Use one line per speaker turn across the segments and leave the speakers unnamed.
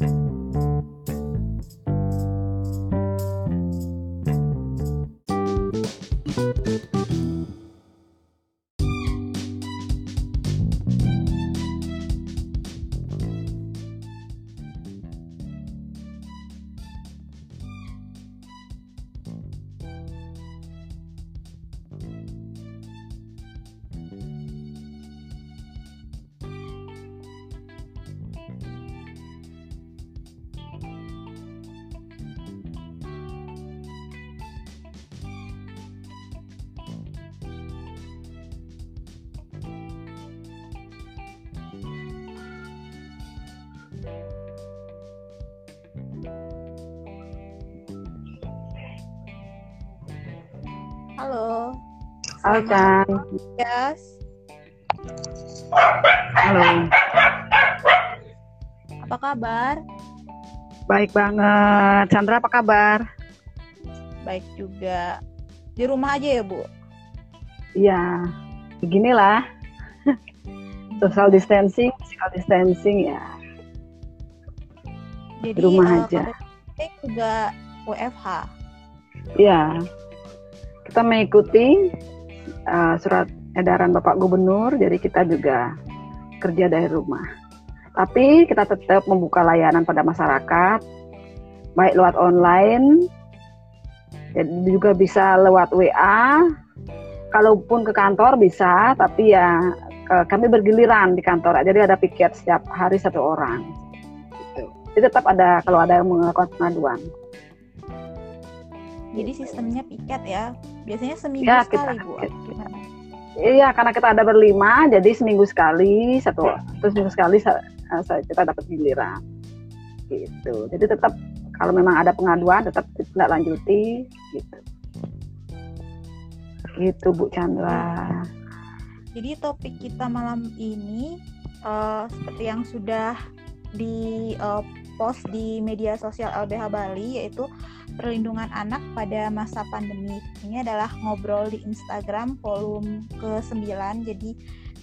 Halo.
Halo, Chan.
Yes.
Halo.
Apa kabar?
Baik banget. Chandra apa kabar?
Baik juga. Di rumah aja ya, Bu?
Iya. Beginilah. Social distancing, physical distancing ya.
Jadi
Di rumah
eh,
aja.
KBP juga WFH.
Iya. Kita mengikuti uh, surat edaran Bapak Gubernur, jadi kita juga kerja dari rumah. Tapi kita tetap membuka layanan pada masyarakat, baik lewat online, jadi juga bisa lewat WA. Kalaupun ke kantor bisa, tapi ya kami bergiliran di kantor, jadi ada piket setiap hari satu orang. Jadi tetap ada kalau ada yang melakukan pengaduan.
Jadi sistemnya piket ya. Biasanya seminggu
Ya, kita
sekali, Bu.
piket.
Gimana?
Iya, karena kita ada berlima, jadi seminggu sekali satu, terus seminggu sekali eh, kita dapat giliran. Gitu. Jadi tetap kalau memang ada pengaduan tetap tidak lanjuti, gitu. Gitu Bu Chandra.
Jadi topik kita malam ini eh, seperti yang sudah di eh, post di media sosial LBH Bali yaitu perlindungan anak pada masa pandemi. Ini adalah ngobrol di Instagram volume ke-9 jadi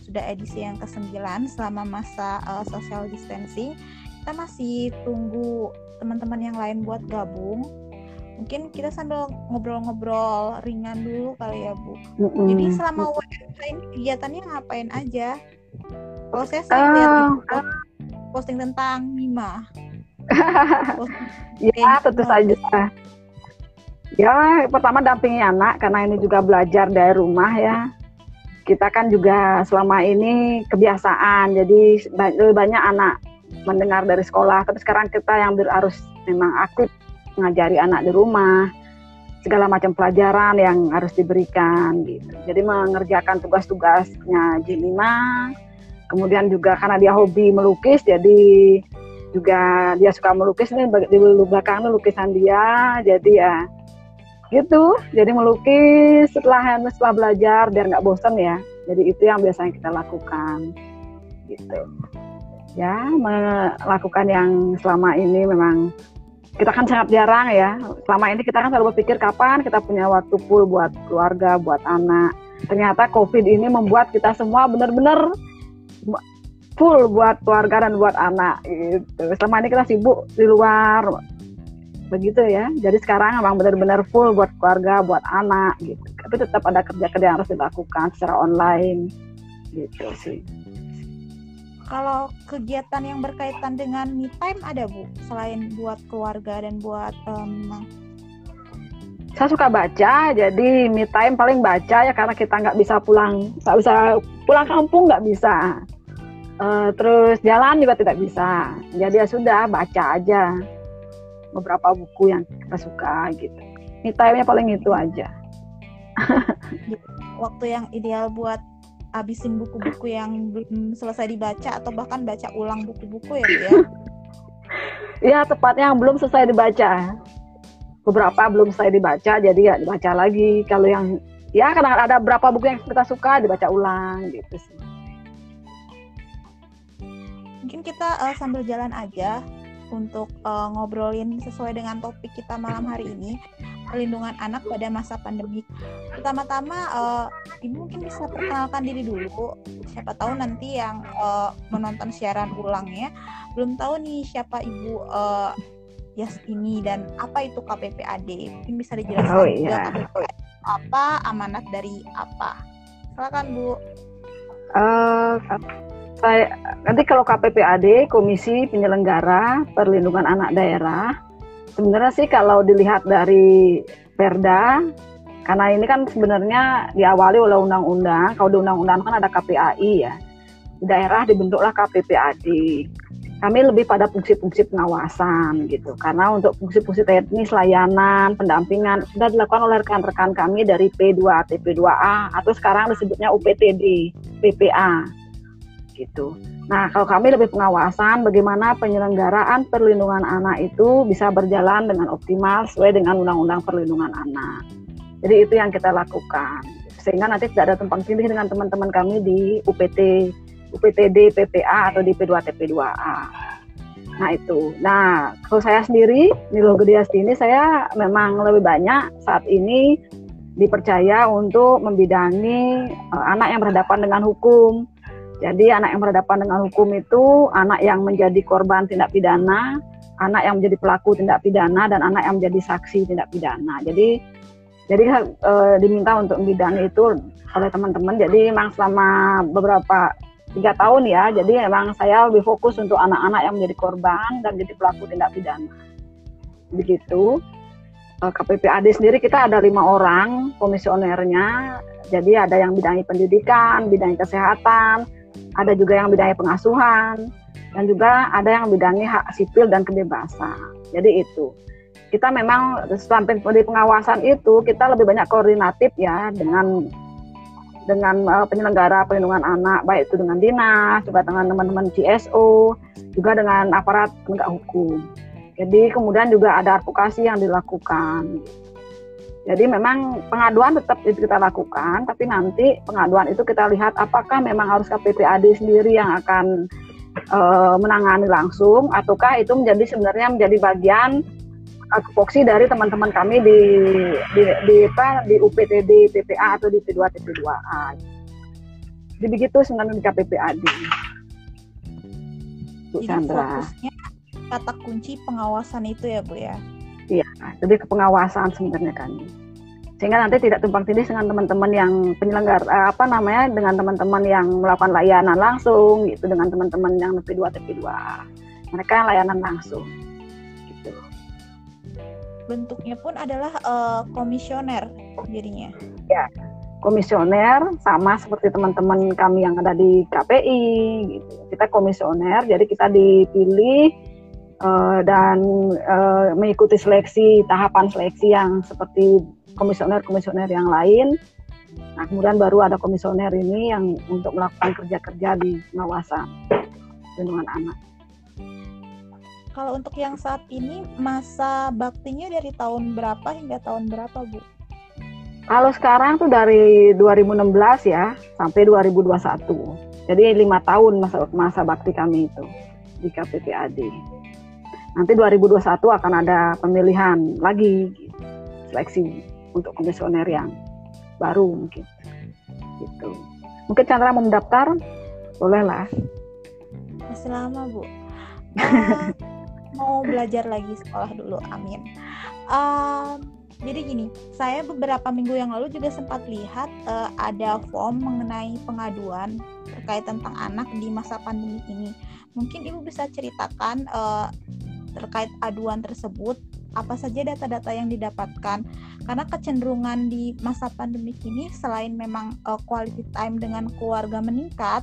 sudah edisi yang ke-9 selama masa eh, social distancing. Kita masih tunggu teman-teman yang lain buat gabung. Mungkin kita sambil ngobrol-ngobrol ringan dulu kali ya, Bu.
Mm-mm.
Jadi selama WFH ini kegiatannya ngapain aja? Kalau saya sih
Ah,
lihat post- posting tentang Mima.
Ya tentu saja. Ya pertama dampingi anak karena ini juga belajar dari rumah ya. Kita kan juga selama ini kebiasaan, jadi lebih banyak anak mendengar dari sekolah. Tapi sekarang kita yang harus memang aktif mengajari anak di rumah, segala macam pelajaran yang harus diberikan gitu. Jadi mengerjakan tugas-tugasnya J5, kemudian juga karena dia hobi melukis, jadi juga dia suka melukis nih di belakang lukisan dia, jadi ya gitu. Jadi melukis setelah setelah belajar biar nggak bosan ya. Jadi itu yang biasanya kita lakukan gitu. Ya, melakukan yang selama ini memang kita kan sangat jarang ya. Selama ini kita kan selalu berpikir kapan kita punya waktu full buat keluarga, buat anak. Ternyata COVID ini membuat kita semua benar-benar full buat keluarga dan buat anak gitu. Selama ini kita sibuk di luar begitu ya. Jadi sekarang memang benar-benar full buat keluarga, buat anak gitu. Tapi tetap ada kerja-kerja yang harus dilakukan secara online gitu sih.
Kalau kegiatan yang berkaitan dengan me time ada Bu, selain buat keluarga dan buat em,
saya suka baca jadi me time paling baca ya karena kita nggak bisa pulang nggak bisa pulang kampung nggak bisa Eh, terus jalan juga tidak bisa. Jadi ya sudah baca aja beberapa buku yang kita suka gitu. Me time-nya paling itu aja.
Waktu yang ideal buat habisin buku-buku yang belum selesai dibaca atau bahkan baca ulang buku-buku ya ya?
ya tepatnya yang belum selesai dibaca. Beberapa belum selesai dibaca jadi ya dibaca lagi. Kalau yang ya kadang ada beberapa buku yang kita suka dibaca ulang gitu sih
Mungkin kita eh, sambil jalan aja untuk uh, ngobrolin sesuai dengan topik kita malam hari ini perlindungan anak pada masa pandemi. Pertama-tama uh, ibu mungkin bisa perkenalkan diri dulu. Siapa tahu nanti yang uh, menonton siaran ulangnya belum tahu nih siapa ibu uh, Yas ini dan apa itu KPPAD. Mungkin bisa dijelaskan oh, iya. juga apa, amanat dari apa. Silakan Bu.
Uh, saya nanti kalau KPPAD Komisi Penyelenggara Perlindungan Anak Daerah sebenarnya sih kalau dilihat dari Perda karena ini kan sebenarnya diawali oleh undang-undang kalau di undang-undang kan ada KPAI ya. Di daerah dibentuklah KPPAD kami lebih pada fungsi-fungsi pengawasan gitu karena untuk fungsi-fungsi teknis layanan pendampingan sudah dilakukan oleh rekan-rekan kami dari P2 TP2A atau sekarang disebutnya UPTD PPA gitu. Nah, kalau kami lebih pengawasan bagaimana penyelenggaraan perlindungan anak itu bisa berjalan dengan optimal sesuai dengan Undang-Undang Perlindungan Anak. Jadi itu yang kita lakukan. Sehingga nanti tidak ada tumpang tindih dengan teman-teman kami di UPT, UPTD, PPA atau di P2 TP2A. Nah itu. Nah kalau saya sendiri, Nilo Gediasti ini saya memang lebih banyak saat ini dipercaya untuk membidangi uh, anak yang berhadapan dengan hukum, jadi anak yang berhadapan dengan hukum itu anak yang menjadi korban tindak pidana, anak yang menjadi pelaku tindak pidana dan anak yang menjadi saksi tindak pidana. Jadi jadi e, diminta untuk membidangi itu oleh teman-teman. Jadi memang selama beberapa tiga tahun ya. Jadi memang saya lebih fokus untuk anak-anak yang menjadi korban dan jadi pelaku tindak pidana. Begitu. E, KPPAD sendiri kita ada lima orang komisionernya. Jadi ada yang bidangi pendidikan, bidangi kesehatan, ada juga yang bidangnya pengasuhan, dan juga ada yang bidangnya hak sipil dan kebebasan. Jadi itu. Kita memang sampai di pengawasan itu kita lebih banyak koordinatif ya dengan dengan uh, penyelenggara perlindungan anak baik itu dengan dinas, juga dengan teman-teman CSO, juga dengan aparat penegak hukum. Jadi kemudian juga ada advokasi yang dilakukan. Jadi memang pengaduan tetap itu kita lakukan, tapi nanti pengaduan itu kita lihat apakah memang harus KPPAD sendiri yang akan e, menangani langsung, ataukah itu menjadi sebenarnya menjadi bagian kepoksi dari teman-teman kami di di, di apa di UPTD PPA atau di P2 TP2A. Jadi begitu sebenarnya di KPPAD.
Bu Jadi Sandra. fokusnya kata kunci pengawasan itu ya Bu ya.
Iya, lebih ke pengawasan sebenarnya kami. Sehingga nanti tidak tumpang tindih dengan teman-teman yang penyelenggara eh, apa namanya dengan teman-teman yang melakukan layanan langsung gitu dengan teman-teman yang tp 2 tp 2 Mereka yang layanan langsung. Gitu.
Bentuknya pun adalah uh, komisioner jadinya.
Ya, komisioner sama seperti teman-teman kami yang ada di KPI gitu. Kita komisioner, jadi kita dipilih uh, dan uh, mengikuti seleksi tahapan seleksi yang seperti komisioner-komisioner yang lain. Nah, kemudian baru ada komisioner ini yang untuk melakukan kerja-kerja di pengawasan perlindungan anak.
Kalau untuk yang saat ini masa baktinya dari tahun berapa hingga tahun berapa, Bu?
Kalau sekarang tuh dari 2016 ya sampai 2021. Jadi lima tahun masa masa bakti kami itu di KPPAD nanti 2021 akan ada pemilihan lagi seleksi untuk komisioner yang baru mungkin. Gitu. Mungkin Chandra mau mendaftar? Boleh lah
masih lama bu. Uh, mau belajar lagi sekolah dulu amin. Uh, jadi gini saya beberapa minggu yang lalu juga sempat lihat uh, ada form mengenai pengaduan terkait tentang anak di masa pandemi ini. Mungkin ibu bisa ceritakan uh, terkait aduan tersebut apa saja data-data yang didapatkan karena kecenderungan di masa pandemi ini selain memang uh, quality time dengan keluarga meningkat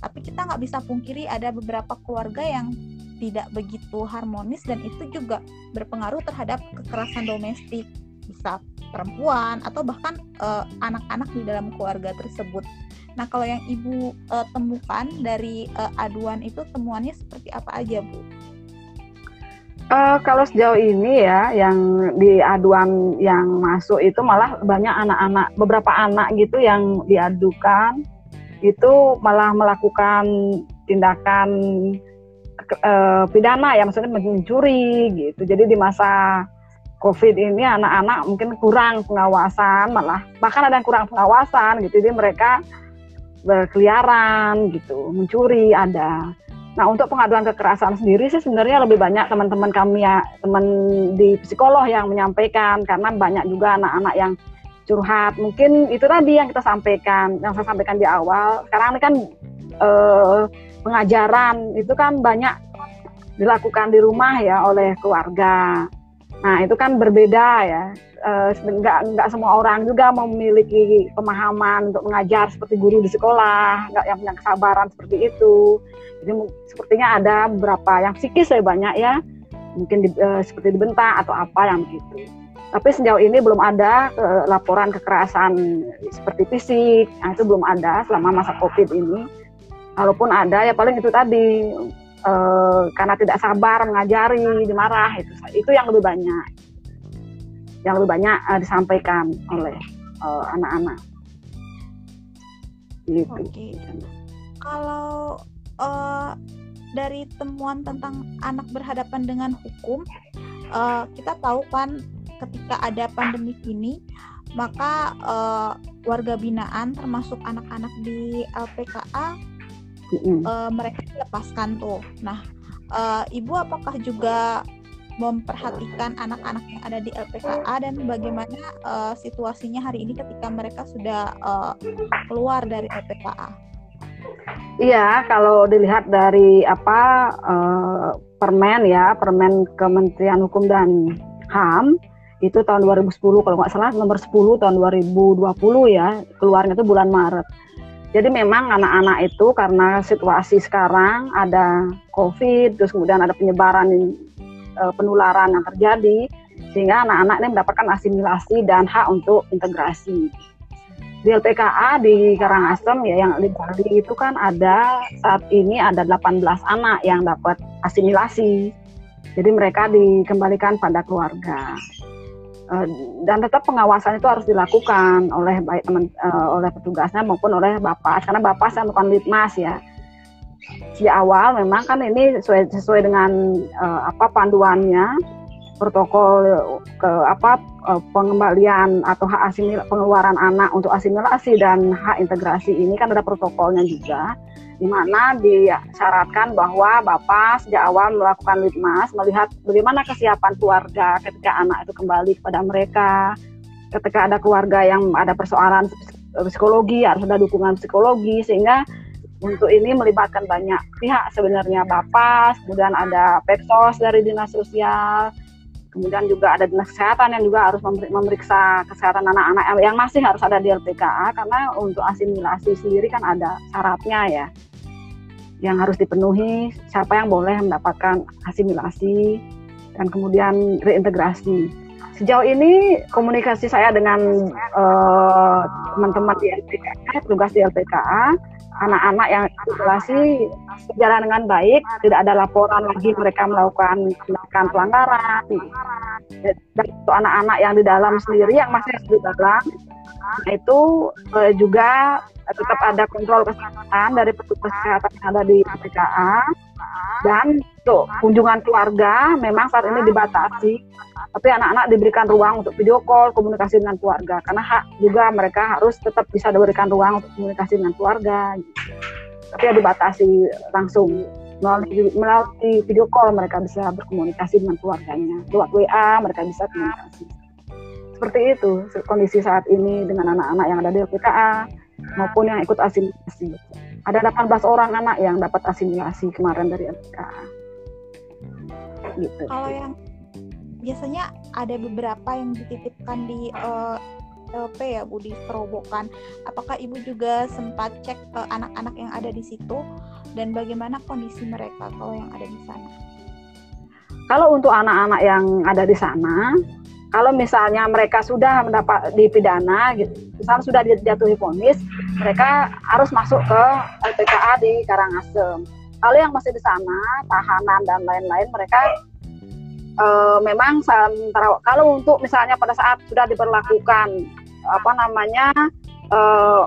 tapi kita nggak bisa pungkiri ada beberapa keluarga yang tidak begitu harmonis dan itu juga berpengaruh terhadap kekerasan domestik bisa perempuan atau bahkan uh, anak-anak di dalam keluarga tersebut. Nah, kalau yang ibu uh, temukan dari uh, aduan itu temuannya seperti apa aja, Bu?
Uh, kalau sejauh ini ya, yang di aduan yang masuk itu malah banyak anak-anak, beberapa anak gitu yang diadukan itu malah melakukan tindakan uh, pidana ya maksudnya mencuri gitu. Jadi di masa COVID ini anak-anak mungkin kurang pengawasan malah bahkan ada yang kurang pengawasan gitu. Jadi mereka berkeliaran gitu, mencuri ada. Nah untuk pengaduan kekerasan sendiri sih sebenarnya lebih banyak teman-teman kami ya teman di psikolog yang menyampaikan karena banyak juga anak-anak yang curhat. Mungkin itu tadi yang kita sampaikan, yang saya sampaikan di awal. Sekarang ini kan eh, pengajaran itu kan banyak dilakukan di rumah ya oleh keluarga. Nah itu kan berbeda ya uh, nggak semua orang juga memiliki pemahaman untuk mengajar seperti guru di sekolah, nggak yang punya kesabaran seperti itu. Jadi sepertinya ada beberapa yang psikis lebih banyak ya, mungkin di, uh, seperti dibentak atau apa yang begitu. Tapi sejauh ini belum ada uh, laporan kekerasan seperti fisik, nah, itu belum ada selama masa COVID ini. Walaupun ada ya paling itu tadi uh, karena tidak sabar mengajari, dimarah itu itu yang lebih banyak yang lebih banyak uh, disampaikan oleh uh, anak-anak.
Gitu. Oke. Kalau uh, dari temuan tentang anak berhadapan dengan hukum, uh, kita tahu kan ketika ada pandemi ini, maka uh, warga binaan termasuk anak-anak di LPKA mm uh, mereka dilepaskan tuh. Nah, uh, ibu apakah juga memperhatikan anak-anak yang ada di LPKA dan bagaimana uh, situasinya hari ini ketika mereka sudah uh, keluar dari LPKA.
Iya, kalau dilihat dari apa uh, permen ya, permen Kementerian Hukum dan HAM itu tahun 2010 kalau nggak salah nomor 10 tahun 2020 ya keluarnya itu bulan Maret. Jadi memang anak-anak itu karena situasi sekarang ada COVID, terus kemudian ada penyebaran uh, penularan yang terjadi sehingga anak-anak ini mendapatkan asimilasi dan hak untuk integrasi. Di LPKA di Karangasem ya yang di Bali itu kan ada saat ini ada 18 anak yang dapat asimilasi. Jadi mereka dikembalikan pada keluarga. Uh, dan tetap pengawasan itu harus dilakukan oleh baik teman uh, oleh petugasnya maupun oleh bapak. Karena bapak saya bukan litmas ya. Di awal memang kan ini sesuai sesuai dengan uh, apa panduannya protokol ke apa pengembalian atau hak asimil pengeluaran anak untuk asimilasi dan hak integrasi ini kan ada protokolnya juga di mana disyaratkan bahwa Bapak sejak awal melakukan litmas melihat bagaimana kesiapan keluarga ketika anak itu kembali kepada mereka. Ketika ada keluarga yang ada persoalan psikologi harus ada dukungan psikologi sehingga untuk ini melibatkan banyak pihak. Sebenarnya Bapak, kemudian ada Peksos dari Dinas Sosial, kemudian juga ada Dinas Kesehatan yang juga harus memeriksa kesehatan anak-anak yang masih harus ada di LPKA karena untuk asimilasi sendiri kan ada syaratnya ya yang harus dipenuhi siapa yang boleh mendapatkan asimilasi dan kemudian reintegrasi. Sejauh ini komunikasi saya dengan uh, teman-teman di LPKA, tugas di LPKA, anak-anak yang isolasi berjalan dengan baik, tidak ada laporan lagi mereka melakukan melakukan pelanggaran. Dan untuk anak-anak yang di dalam sendiri yang masih di dalam, itu eh, juga tetap ada kontrol kesehatan dari petugas kesehatan yang ada di PKA dan untuk kunjungan keluarga memang saat ini dibatasi. Tapi anak-anak diberikan ruang untuk video call komunikasi dengan keluarga. Karena hak juga mereka harus tetap bisa diberikan ruang untuk komunikasi dengan keluarga gitu. tapi ya dibatasi langsung. Melalui, melalui video call mereka bisa berkomunikasi dengan keluarganya. Lewat WA mereka bisa komunikasi seperti itu kondisi saat ini dengan anak-anak yang ada di LPKA maupun yang ikut asimilasi ada 18 orang anak yang dapat asimilasi kemarin dari LPKA
gitu. Kalau yang biasanya ada beberapa yang dititipkan di uh, eh, LP ya Bu di Kerobokan. Apakah Ibu juga sempat cek eh, anak-anak yang ada di situ dan bagaimana kondisi mereka kalau yang ada di sana?
Kalau untuk anak-anak yang ada di sana, kalau misalnya mereka sudah mendapat dipidana, gitu, misalnya sudah dijatuhi vonis, mereka harus masuk ke LPKA di Karangasem. Kalau yang masih di sana, tahanan dan lain-lain, mereka uh, memang sementara kalau untuk misalnya pada saat sudah diberlakukan apa namanya uh,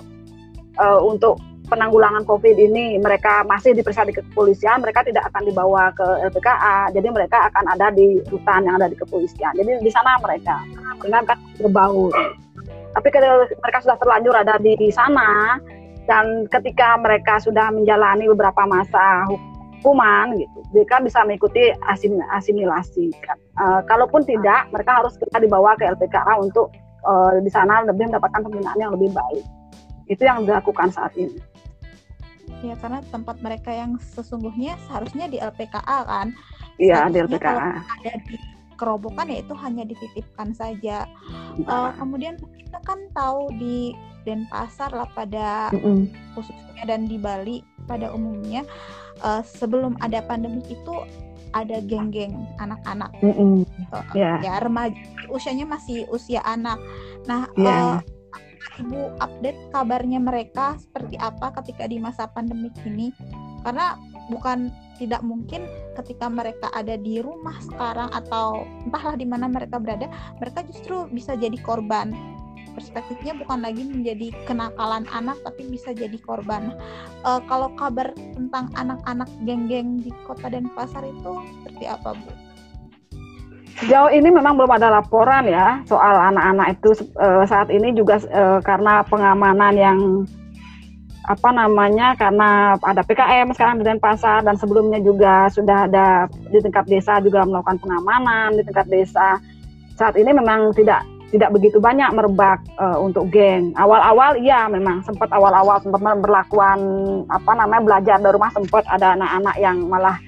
uh, untuk penanggulangan COVID ini mereka masih diperiksa di kepolisian, mereka tidak akan dibawa ke LPKA. Jadi mereka akan ada di rutan yang ada di kepolisian. Jadi di sana mereka dengan kan berbau. Tapi kalau mereka sudah terlanjur ada di, sana dan ketika mereka sudah menjalani beberapa masa hukuman gitu, mereka bisa mengikuti asim, asimilasi. Uh, kalaupun tidak, mereka harus kita dibawa ke LPKA untuk uh, di sana lebih mendapatkan pembinaan yang lebih baik. Itu yang dilakukan saat ini.
Ya karena tempat mereka yang sesungguhnya seharusnya di LPKA kan.
Iya di LPKA.
Ada di kerobokan ya itu hanya dititipkan saja. Uh, kemudian kita kan tahu di Denpasar lah pada mm -mm. khususnya dan di Bali pada umumnya uh, sebelum ada pandemi itu ada geng-geng anak-anak, mm -mm. uh, yeah. ya remaja usianya masih usia anak. Nah, yeah. uh, Ibu update kabarnya mereka seperti apa ketika di masa pandemi ini? Karena bukan tidak mungkin ketika mereka ada di rumah sekarang atau entahlah di mana mereka berada, mereka justru bisa jadi korban. Perspektifnya bukan lagi menjadi kenakalan anak, tapi bisa jadi korban. Uh, kalau kabar tentang anak-anak geng-geng di kota Denpasar itu seperti apa, Bu?
Sejauh ini memang belum ada laporan ya soal anak-anak itu uh, saat ini juga uh, karena pengamanan yang apa namanya karena ada PKM sekarang di Denpasar dan sebelumnya juga sudah ada di tingkat desa juga melakukan pengamanan di tingkat desa. Saat ini memang tidak tidak begitu banyak merebak uh, untuk geng. Awal-awal iya memang sempat awal-awal sempat berlakuan apa namanya belajar dari rumah sempat ada anak-anak yang malah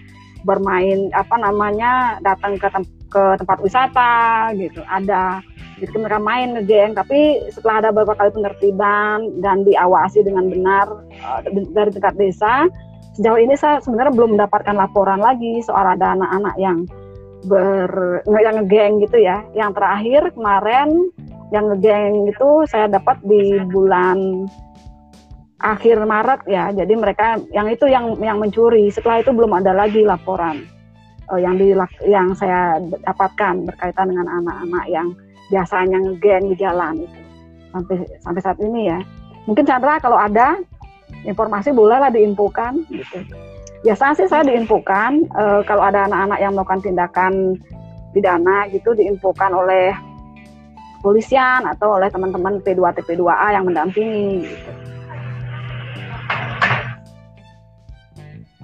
bermain apa namanya datang ke tem ke tempat wisata gitu. Ada jadi mereka main ngegeng tapi setelah ada beberapa kali penertiban dan diawasi dengan benar uh, dari tingkat desa sejauh ini saya sebenarnya belum mendapatkan laporan lagi soal ada anak-anak yang ber yang ngegeng gitu ya. Yang terakhir kemarin yang ngegeng itu saya dapat di bulan akhir Maret ya jadi mereka yang itu yang yang mencuri. Setelah itu belum ada lagi laporan uh, yang di yang saya dapatkan berkaitan dengan anak-anak yang biasanya ngegeng di jalan itu. Sampai sampai saat ini ya. Mungkin Chandra kalau ada informasi bolehlah diinfokan gitu. Biasanya sih saya diinfokan uh, kalau ada anak-anak yang melakukan tindakan pidana gitu diinfokan oleh polisian atau oleh teman-teman P2 TP2A yang mendampingi gitu.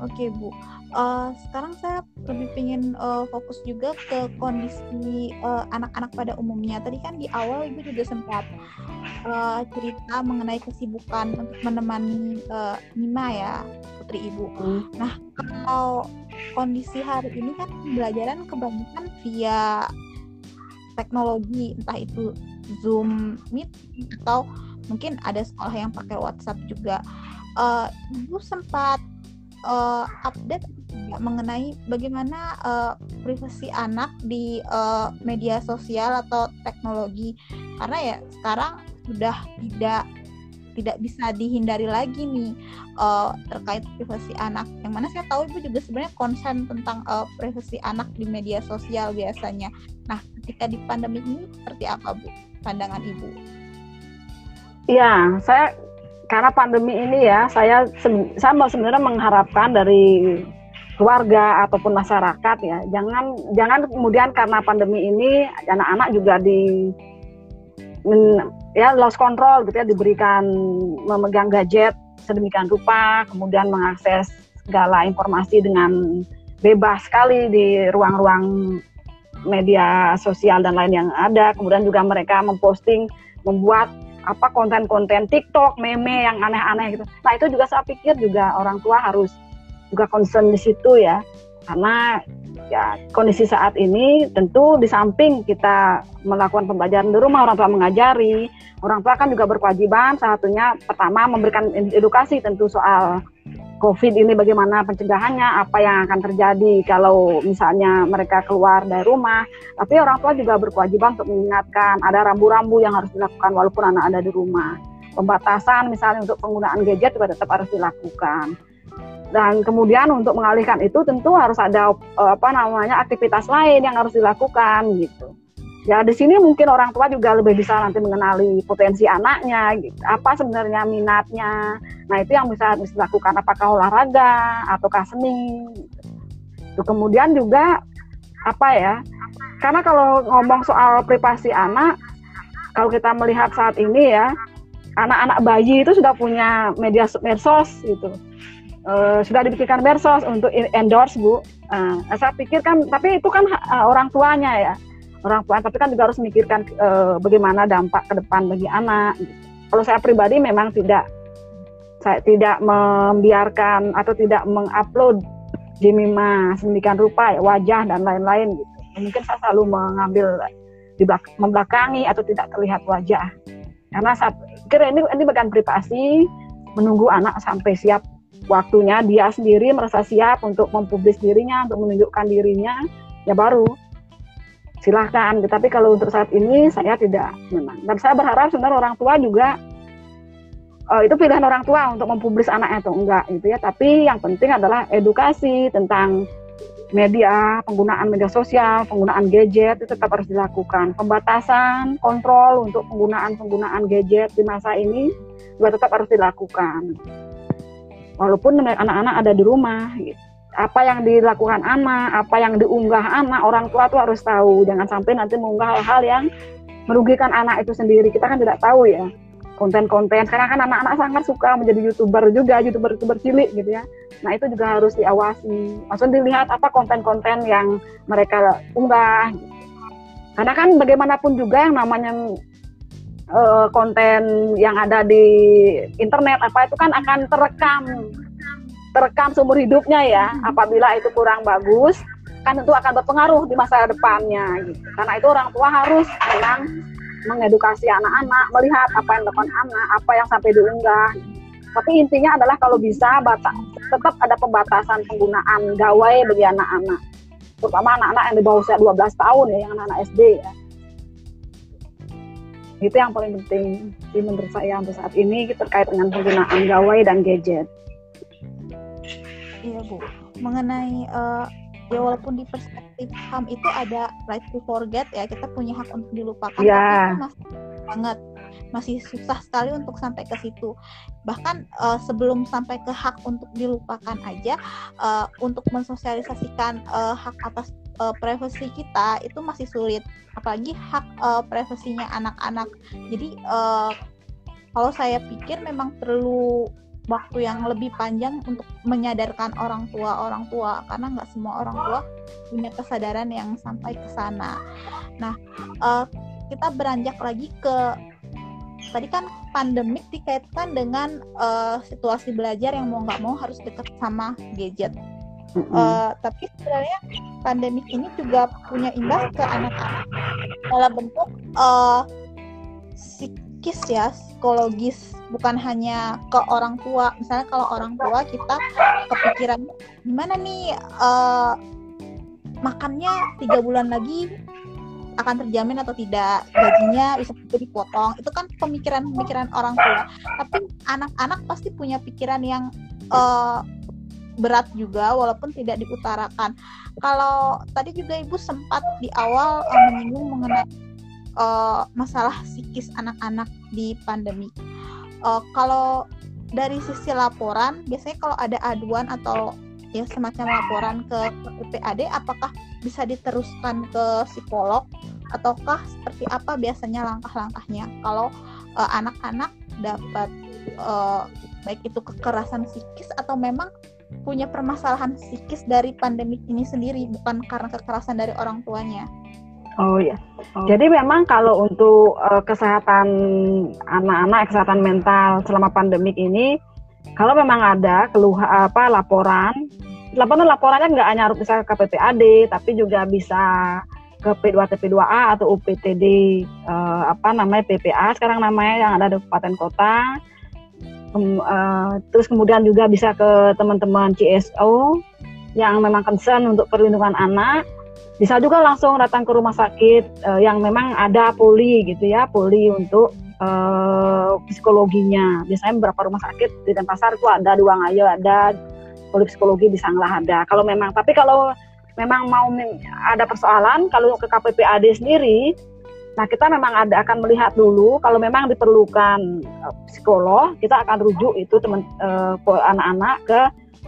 Oke Bu, uh, sekarang saya lebih ingin uh, fokus juga ke kondisi eh, anak-anak pada umumnya. Tadi kan di awal Ibu juga sempat uh, cerita mengenai kesibukan untuk menemani uh, Nima ya, putri Ibu. Hmm. Nah, kalau kondisi hari ini kan pembelajaran kebanyakan via teknologi, entah itu Zoom Meet atau mungkin ada sekolah yang pakai WhatsApp juga. Uh, Ibu sempat uh, update mengenai bagaimana uh, privasi anak di uh, media sosial atau teknologi karena ya sekarang sudah tidak tidak bisa dihindari lagi nih uh, terkait privasi anak. Yang mana saya tahu ibu juga sebenarnya konsen tentang uh, privasi anak di media sosial biasanya. Nah, ketika di pandemi ini seperti apa bu pandangan ibu?
Ya, saya karena pandemi ini ya saya saya sebenarnya mengharapkan dari keluarga ataupun masyarakat ya jangan jangan kemudian karena pandemi ini anak-anak juga di ya lost control gitu ya diberikan memegang gadget sedemikian rupa kemudian mengakses segala informasi dengan bebas sekali di ruang-ruang media sosial dan lain yang ada kemudian juga mereka memposting membuat apa konten-konten TikTok, meme yang aneh-aneh gitu. Nah itu juga saya pikir juga orang tua harus juga concern di situ ya, karena ya kondisi saat ini tentu di samping kita melakukan pembelajaran di rumah orang tua mengajari, orang tua kan juga berkewajiban satunya pertama memberikan edukasi tentu soal COVID ini bagaimana pencegahannya, apa yang akan terjadi kalau misalnya mereka keluar dari rumah. Tapi orang tua juga berkewajiban untuk mengingatkan ada rambu-rambu yang harus dilakukan walaupun anak ada di rumah. Pembatasan misalnya untuk penggunaan gadget juga tetap harus dilakukan. Dan kemudian untuk mengalihkan itu tentu harus ada eh, apa namanya aktivitas lain yang harus dilakukan gitu. Ya di sini mungkin orang tua juga lebih bisa nanti mengenali potensi anaknya, gitu. apa sebenarnya minatnya. Nah itu yang bisa, dilakukan apakah olahraga ataukah seni. Gitu. Kemudian juga apa ya? Karena kalau ngomong soal privasi anak, kalau kita melihat saat ini ya, anak-anak bayi itu sudah punya media medsos gitu. Uh, sudah dibikinkan medsos untuk endorse bu. Uh, saya pikir kan, tapi itu kan uh, orang tuanya ya orang tua tapi kan juga harus memikirkan e, bagaimana dampak ke depan bagi anak. Kalau saya pribadi memang tidak saya tidak membiarkan atau tidak mengupload di Mima sedemikian rupa ya, wajah dan lain-lain gitu. Mungkin saya selalu mengambil di belakang, membelakangi atau tidak terlihat wajah. Karena saya kira ini ini bagian privasi menunggu anak sampai siap waktunya dia sendiri merasa siap untuk mempublis dirinya untuk menunjukkan dirinya ya baru silahkan. Tetapi kalau untuk saat ini saya tidak memang. Dan saya berharap sebenarnya orang tua juga uh, itu pilihan orang tua untuk mempublis anaknya atau enggak gitu ya. Tapi yang penting adalah edukasi tentang media, penggunaan media sosial, penggunaan gadget itu tetap harus dilakukan. Pembatasan, kontrol untuk penggunaan-penggunaan gadget di masa ini juga tetap harus dilakukan. Walaupun anak-anak ada di rumah gitu apa yang dilakukan anak, apa yang diunggah anak, orang tua tuh harus tahu. Jangan sampai nanti mengunggah hal-hal yang merugikan anak itu sendiri. Kita kan tidak tahu ya konten-konten. Sekarang kan anak-anak sangat suka menjadi youtuber juga, youtuber-youtuber cilik gitu ya. Nah itu juga harus diawasi. Maksudnya dilihat apa konten-konten yang mereka unggah. Karena kan bagaimanapun juga yang namanya uh, konten yang ada di internet apa itu kan akan terekam terekam seumur hidupnya ya. Hmm. Apabila itu kurang bagus, kan tentu akan berpengaruh di masa depannya gitu. Karena itu orang tua harus memang mengedukasi anak-anak, melihat apa yang dilakukan anak, apa yang sampai diunggah. Tapi intinya adalah kalau bisa tetap ada pembatasan penggunaan gawai bagi anak-anak. Terutama anak-anak yang di bawah usia 12 tahun ya, yang anak-anak SD ya. Itu yang paling penting menurut saya untuk saat ini terkait dengan penggunaan gawai dan gadget.
Iya Bu, mengenai uh, ya walaupun di perspektif HAM itu ada right to forget ya kita punya hak untuk dilupakan
yeah.
tapi itu masih banget. Masih susah sekali untuk sampai ke situ. Bahkan uh, sebelum sampai ke hak untuk dilupakan aja uh, untuk mensosialisasikan uh, hak atas uh, privasi kita itu masih sulit. Apalagi hak uh, privasinya anak-anak. Jadi uh, kalau saya pikir memang perlu waktu yang lebih panjang untuk menyadarkan orang tua orang tua karena nggak semua orang tua punya kesadaran yang sampai ke sana. Nah, uh, kita beranjak lagi ke tadi kan pandemik dikaitkan dengan uh, situasi belajar yang mau nggak mau harus dekat sama gadget. Uh, tapi sebenarnya pandemik ini juga punya imbas ke anak-anak dalam bentuk uh, psikis ya, psikologis bukan hanya ke orang tua. Misalnya kalau orang tua kita kepikiran gimana nih uh, makannya tiga bulan lagi akan terjamin atau tidak? Gajinya bisa dipotong. Itu kan pemikiran-pemikiran orang tua. Tapi anak-anak pasti punya pikiran yang uh, berat juga walaupun tidak diutarakan. Kalau tadi juga ibu sempat di awal uh, menyinggung mengenai uh, masalah psikis anak-anak di pandemi. Uh, kalau dari sisi laporan biasanya kalau ada aduan atau ya semacam laporan ke PPAD apakah bisa diteruskan ke psikolog? Ataukah seperti apa biasanya langkah-langkahnya? Kalau uh, anak-anak dapat uh, baik itu kekerasan psikis atau memang punya permasalahan psikis dari pandemik ini sendiri bukan karena kekerasan dari orang tuanya.
Oh ya. Oh. Jadi memang kalau untuk uh, kesehatan anak-anak, kesehatan mental selama pandemik ini, kalau memang ada keluhan apa laporan, laporan laporannya nggak hanya harus bisa ke PPAD, tapi juga bisa ke P2 TP2A atau UPTD uh, eh, apa namanya PPA sekarang namanya yang ada di kabupaten kota. Um, uh, terus kemudian juga bisa ke teman-teman CSO yang memang concern untuk perlindungan anak bisa juga langsung datang ke rumah sakit uh, yang memang ada poli gitu ya poli untuk uh, psikologinya. Biasanya beberapa rumah sakit di Denpasar itu ada di Wangayo ada poli psikologi di Sanglah ada. Kalau memang tapi kalau memang mau ada persoalan kalau ke KPPAD sendiri Nah, kita memang ada akan melihat dulu. Kalau memang diperlukan uh, psikolog, kita akan rujuk itu teman uh, anak-anak ke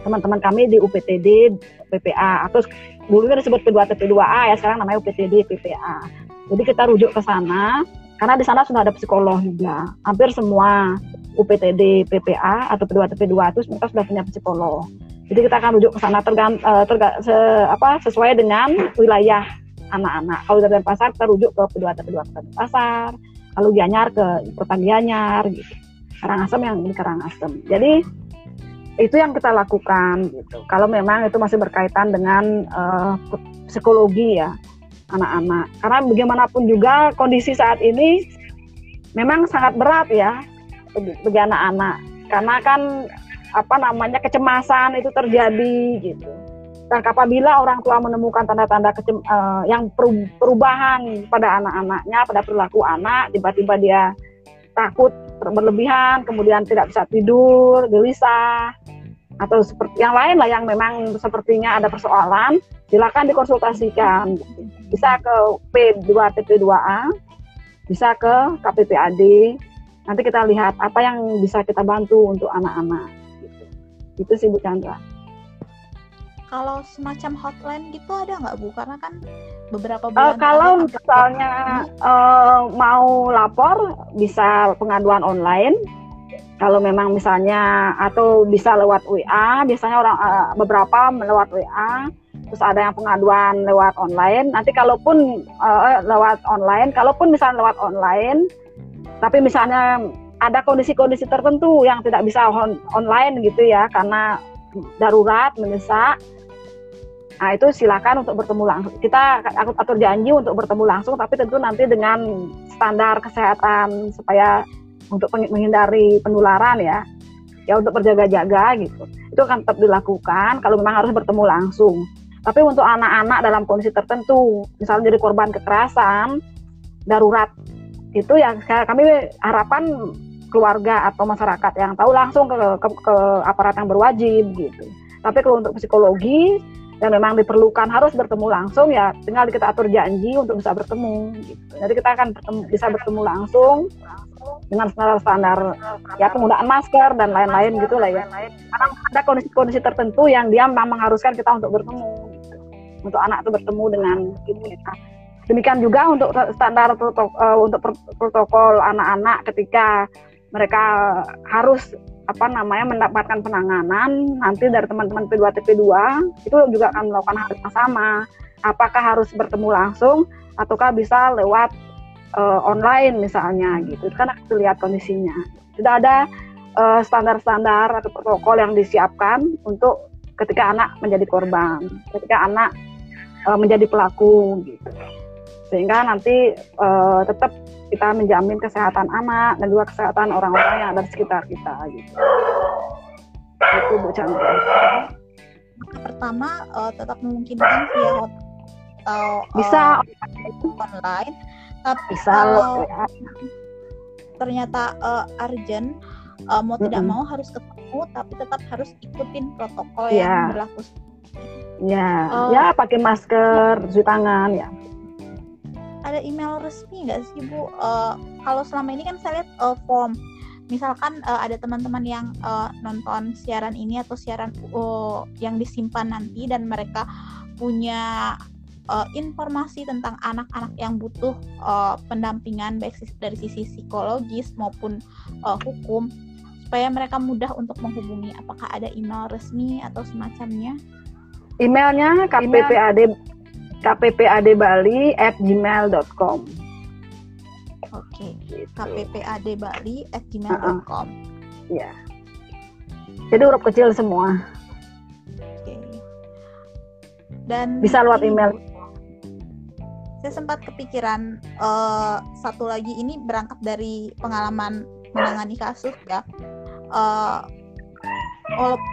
teman-teman kami di UPTD PPA atau dulu kan disebut P2 P2A ya sekarang namanya UPTD PPA. Jadi kita rujuk ke sana karena di sana sudah ada psikolog juga. Hampir semua UPTD PPA atau P2 P2 itu mereka sudah punya psikolog. Jadi kita akan rujuk ke sana tergant, uh, terga, se, apa, sesuai dengan wilayah anak-anak. Kalau dari pasar kita rujuk ke P2 P2 pasar. Kalau Gianyar ke Kota Gianyar gitu. Karangasem yang di Karangasem. Jadi itu yang kita lakukan gitu. Kalau memang itu masih berkaitan dengan uh, psikologi ya anak-anak. Karena bagaimanapun juga kondisi saat ini memang sangat berat ya bagi anak-anak. Karena kan apa namanya kecemasan itu terjadi gitu. Dan apabila orang tua menemukan tanda-tanda uh, yang perubahan pada anak-anaknya, pada perilaku anak, tiba-tiba dia takut berlebihan, kemudian tidak bisa tidur, gelisah, atau seperti yang lain lah yang memang sepertinya ada persoalan, silakan dikonsultasikan. Bisa ke P2 TP2A, bisa ke KPPAD. Nanti kita lihat apa yang bisa kita bantu untuk anak-anak. Gitu. Itu sih Bu Chandra.
Kalau semacam hotline gitu ada nggak Bu? Karena kan beberapa
bulan. Uh, kalau misalnya uh, mau lapor bisa pengaduan online kalau memang misalnya atau bisa lewat WA biasanya orang uh, beberapa lewat WA terus ada yang pengaduan lewat online nanti kalaupun uh, lewat online kalaupun misalnya lewat online tapi misalnya ada kondisi-kondisi tertentu yang tidak bisa on online gitu ya karena darurat mendesak Nah itu silakan untuk bertemu langsung. Kita aku atur janji untuk bertemu langsung, tapi tentu nanti dengan standar kesehatan supaya untuk menghindari penularan ya. Ya untuk berjaga-jaga gitu. Itu akan tetap dilakukan kalau memang harus bertemu langsung. Tapi untuk anak-anak dalam kondisi tertentu misalnya jadi korban kekerasan darurat itu yang kami harapan keluarga atau masyarakat yang tahu langsung ke, ke, ke aparat yang berwajib gitu. Tapi kalau untuk psikologi yang memang diperlukan harus bertemu langsung ya tinggal kita atur janji untuk bisa bertemu gitu. jadi kita akan bertemu, bisa bertemu langsung dengan standar-standar ya penggunaan masker dan lain-lain gitu lah ya. Karena ada kondisi-kondisi tertentu yang dia memang mengharuskan kita untuk bertemu gitu. Untuk anak itu bertemu dengan kita. Demikian juga untuk standar protokol, uh, untuk protokol anak-anak ketika mereka harus apa namanya mendapatkan penanganan nanti dari teman-teman P2 TP2 itu juga akan melakukan hal yang sama. Apakah harus bertemu langsung ataukah bisa lewat uh, online misalnya gitu. Kan harus lihat kondisinya. Sudah ada uh, standar-standar atau protokol yang disiapkan untuk ketika anak menjadi korban ketika anak uh, menjadi pelaku gitu. Sehingga nanti uh, tetap kita menjamin kesehatan anak dan juga kesehatan orang-orang yang ada di sekitar kita gitu. Itu Bu Chandra.
Pertama uh, tetap memungkinkan via atau
bisa.
online. Tapi kalau ya. ternyata uh, urgent uh, mau mm -hmm. tidak mau harus ketemu tapi tetap harus ikutin protokol yeah. yang berlaku.
Ya uh, ya pakai masker cuci tangan ya
ada email resmi nggak sih bu? Uh, kalau selama ini kan saya lihat uh, form. Misalkan uh, ada teman-teman yang uh, nonton siaran ini atau siaran uh, yang disimpan nanti dan mereka punya uh, informasi tentang anak-anak yang butuh uh, pendampingan baik dari sisi psikologis maupun uh, hukum supaya mereka mudah untuk menghubungi. Apakah ada email resmi atau semacamnya?
Emailnya kppad kppad bali at gmail.com
oke okay. gitu. kppad bali at gmail.com uh -uh.
ya jadi huruf kecil semua
okay. dan
bisa lewat email
saya sempat kepikiran uh, satu lagi ini berangkat dari pengalaman menangani kasus ya uh,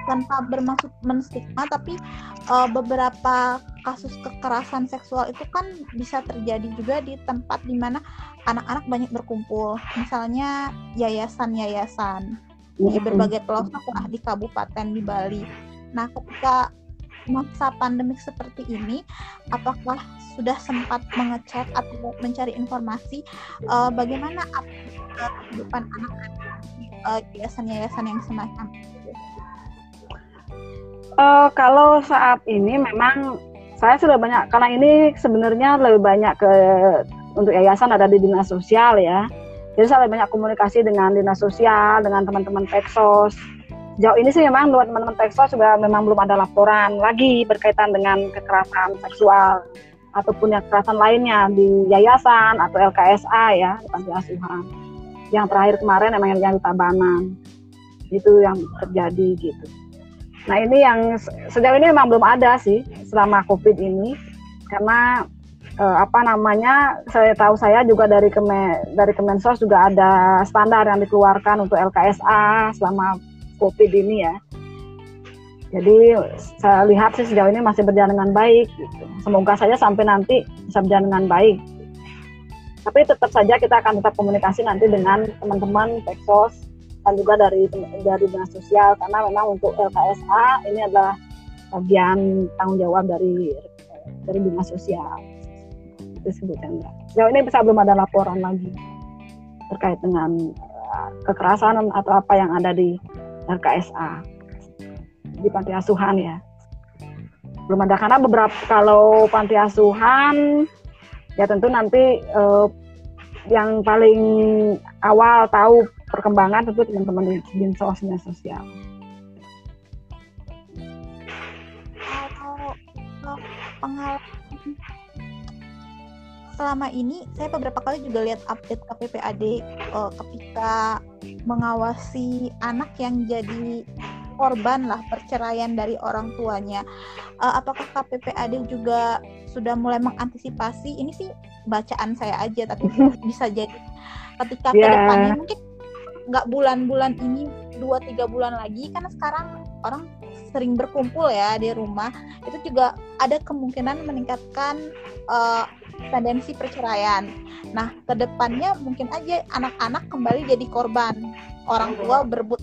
tanpa bermaksud menstigma tapi uh, beberapa kasus kekerasan seksual itu kan bisa terjadi juga di tempat di mana anak-anak banyak berkumpul. Misalnya yayasan-yayasan di berbagai pelosok lah di kabupaten di Bali. Nah ketika masa pandemik seperti ini, apakah sudah sempat mengecek atau mencari informasi uh, bagaimana kehidupan anak-anak uh, yayasan-yayasan yang semacam itu?
Uh, kalau saat ini memang saya sudah banyak karena ini sebenarnya lebih banyak ke untuk yayasan ada di dinas sosial ya. Jadi saya lebih banyak komunikasi dengan dinas sosial, dengan teman-teman Peksos, Sejauh ini sih memang buat teman-teman seksual juga memang belum ada laporan lagi berkaitan dengan kekerasan seksual ataupun yang kekerasan lainnya di yayasan atau LKSA ya panti asuhan. Yang terakhir kemarin memang yang di Tabanan itu yang terjadi gitu. Nah ini yang sejauh ini memang belum ada sih selama COVID ini karena eh, apa namanya saya tahu saya juga dari Kemen, dari Kemensos juga ada standar yang dikeluarkan untuk LKSA selama COVID ini ya. Jadi saya lihat sih sejauh ini masih berjalan dengan baik. Gitu. Semoga saja sampai nanti bisa berjalan dengan baik. Tapi tetap saja kita akan tetap komunikasi nanti dengan teman-teman Peksos dan juga dari dari dinas sosial karena memang untuk LKSA ini adalah bagian tanggung jawab dari dari dinas sosial. Itu sebutnya. Sejauh ini bisa belum ada laporan lagi terkait dengan eh, kekerasan atau apa yang ada di LKSA di panti asuhan ya. Belum ada karena beberapa kalau panti asuhan ya tentu nanti eh, yang paling awal tahu perkembangan tentu teman-teman di sosial.
Kalau pengalaman selama ini saya beberapa kali juga lihat update KPPAD uh, ketika mengawasi anak yang jadi korban lah perceraian dari orang tuanya. Uh, apakah KPPAD juga sudah mulai mengantisipasi? Ini sih bacaan saya aja, tapi bisa jadi ketika yeah. ke depannya mungkin nggak bulan-bulan ini dua tiga bulan lagi karena sekarang orang sering berkumpul ya di rumah itu juga ada kemungkinan meningkatkan uh, tendensi perceraian. Nah, ke depannya mungkin aja anak-anak kembali jadi korban orang tua berebut.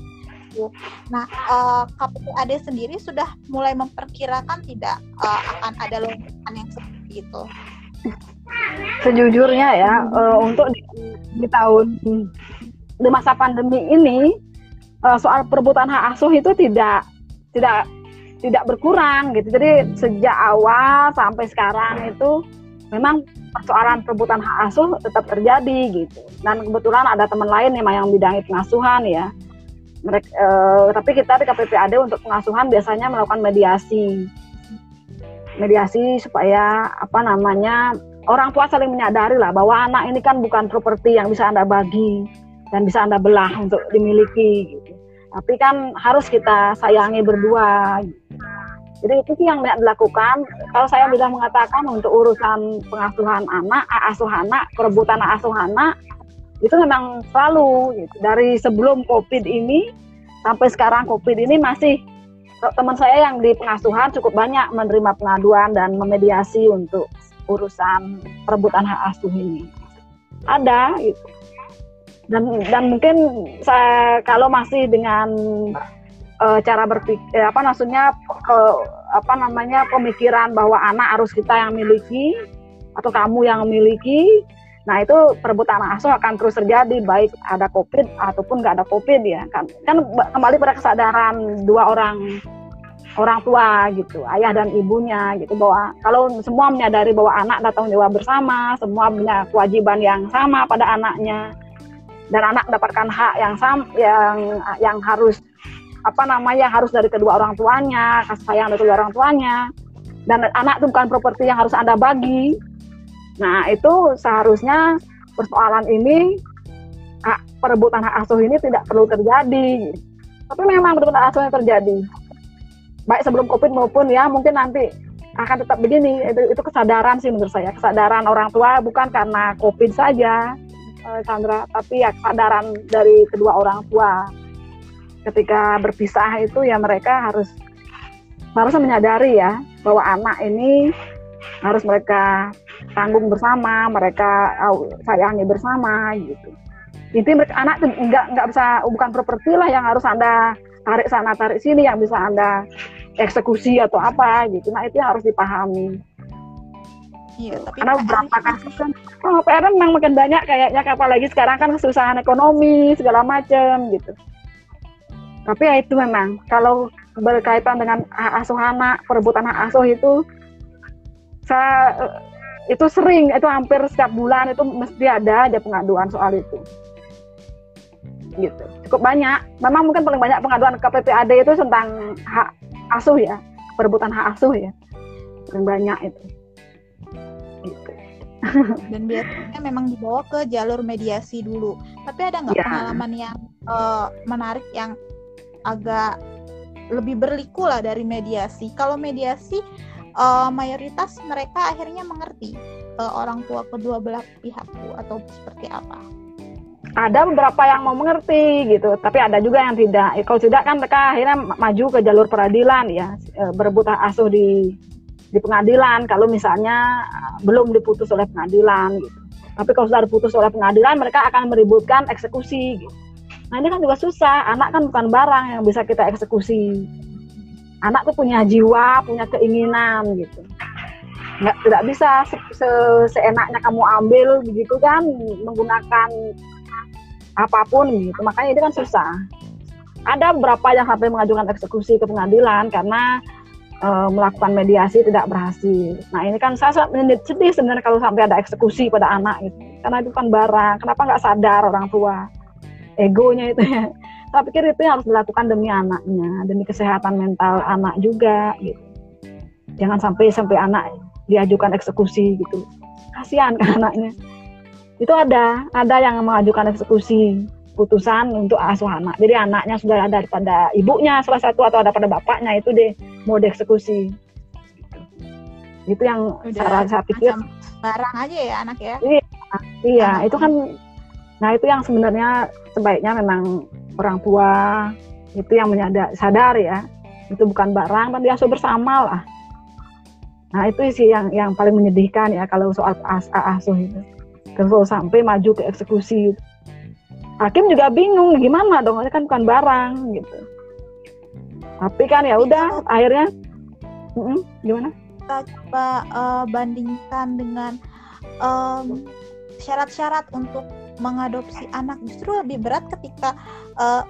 Nah, uh, eh, KPPAD sendiri sudah mulai memperkirakan tidak uh, akan ada lonjakan yang seperti itu.
Sejujurnya ya, uh, untuk di, di tahun di masa pandemi ini uh, soal perebutan hak asuh itu tidak tidak tidak berkurang gitu. Jadi sejak awal sampai sekarang itu memang persoalan perebutan hak asuh tetap terjadi gitu. Dan kebetulan ada teman lain nih yang bidang pengasuhan ya. Mereka, eh, tapi kita di KPPAD untuk pengasuhan biasanya melakukan mediasi, mediasi supaya apa namanya orang tua saling menyadari lah bahwa anak ini kan bukan properti yang bisa anda bagi dan bisa anda belah untuk dimiliki. Gitu. Tapi kan harus kita sayangi berdua. Gitu jadi itu sih yang dilakukan. Kalau saya bisa mengatakan untuk urusan pengasuhan anak, asuh anak, perebutan asuh anak, itu memang selalu gitu. Dari sebelum COVID ini sampai sekarang COVID ini masih teman saya yang di pengasuhan cukup banyak menerima pengaduan dan memediasi untuk urusan perebutan hak asuh ini. Ada gitu. Dan dan mungkin saya kalau masih dengan uh, cara berpikir eh, apa maksudnya ke apa namanya pemikiran bahwa anak harus kita yang miliki atau kamu yang miliki nah itu perebutan asuh akan terus terjadi baik ada covid ataupun nggak ada covid ya kan. Kan kembali pada kesadaran dua orang orang tua gitu ayah dan ibunya gitu bahwa kalau semua menyadari bahwa anak datang jawab bersama semua punya kewajiban yang sama pada anaknya dan anak mendapatkan hak yang sam yang yang harus apa namanya harus dari kedua orang tuanya kasih sayang dari kedua orang tuanya. Dan anak itu bukan properti yang harus anda bagi. Nah itu seharusnya persoalan ini hak, perebutan hak asuh ini tidak perlu terjadi. Tapi memang perebutan hak asuhnya terjadi. Baik sebelum covid maupun ya mungkin nanti akan tetap begini. Itu, itu kesadaran sih menurut saya. Kesadaran orang tua bukan karena covid saja Sandra tapi ya kesadaran dari kedua orang tua. Ketika berpisah itu ya mereka harus harus menyadari ya bahwa anak ini harus mereka tanggung bersama, mereka sayangi bersama gitu. Intinya mereka anak nggak nggak bisa bukan properti lah yang harus anda tarik sana tarik sini yang bisa anda eksekusi atau apa gitu. Nah itu harus dipahami
Iya, tapi
karena kasus kan oh, PR memang makin banyak kayaknya apalagi sekarang kan kesusahan ekonomi segala macam gitu. Tapi ya itu memang kalau berkaitan dengan hak asuh anak perebutan hak asuh itu saya eh, itu sering itu hampir setiap bulan itu mesti ada aja pengaduan soal itu. Gitu. Cukup banyak. Memang mungkin paling banyak pengaduan ke PPAD itu tentang hak asuh ya perebutan hak asuh ya. Paling banyak itu
gitu. dan biasanya memang dibawa ke jalur mediasi dulu tapi ada nggak ya. pengalaman yang uh, menarik yang agak lebih berliku lah dari mediasi kalau mediasi uh, mayoritas mereka akhirnya mengerti uh, orang tua kedua belah pihak atau seperti apa
ada beberapa yang mau mengerti gitu tapi ada juga yang tidak kalau tidak kan mereka akhirnya maju ke jalur peradilan ya berebut asuh di di pengadilan kalau misalnya uh, belum diputus oleh pengadilan gitu. Tapi kalau sudah diputus oleh pengadilan mereka akan meributkan eksekusi gitu. Nah ini kan juga susah, anak kan bukan barang yang bisa kita eksekusi. Anak tuh punya jiwa, punya keinginan gitu. Nggak, tidak bisa se -se seenaknya kamu ambil begitu kan menggunakan apa pun gitu. Makanya ini kan susah. Ada beberapa yang sampai mengajukan eksekusi ke pengadilan karena uh, melakukan mediasi tidak berhasil. Nah ini kan saya sangat sedih sebenarnya kalau sampai ada eksekusi pada anak gitu. Karena itu kan barang. Kenapa nggak sadar orang tua egonya itu ya? Saya pikir itu harus dilakukan demi anaknya, demi kesehatan mental anak juga gitu. Jangan sampai sampai anak diajukan eksekusi gitu. Kasihan kan anaknya. Itu ada, ada yang mengajukan eksekusi putusan untuk asuh anak. Jadi anaknya sudah ada pada ibunya salah satu atau ada pada bapaknya itu deh mau dieksekusi. Itu yang
Udah saya pikir barang aja ya anak ya.
Iya, iya itu kan nah itu yang sebenarnya sebaiknya memang orang tua itu yang menyadar sadar ya itu bukan barang dan diasuh bersama lah. Nah itu sih yang yang paling menyedihkan ya kalau soal as asuh itu. Kalau sampai maju ke eksekusi hakim juga bingung gimana dong? Kan bukan barang gitu. Tapi kan ya udah akhirnya gimana?
Kita coba uh, bandingkan dengan syarat-syarat um, untuk mengadopsi anak justru lebih berat ketika uh,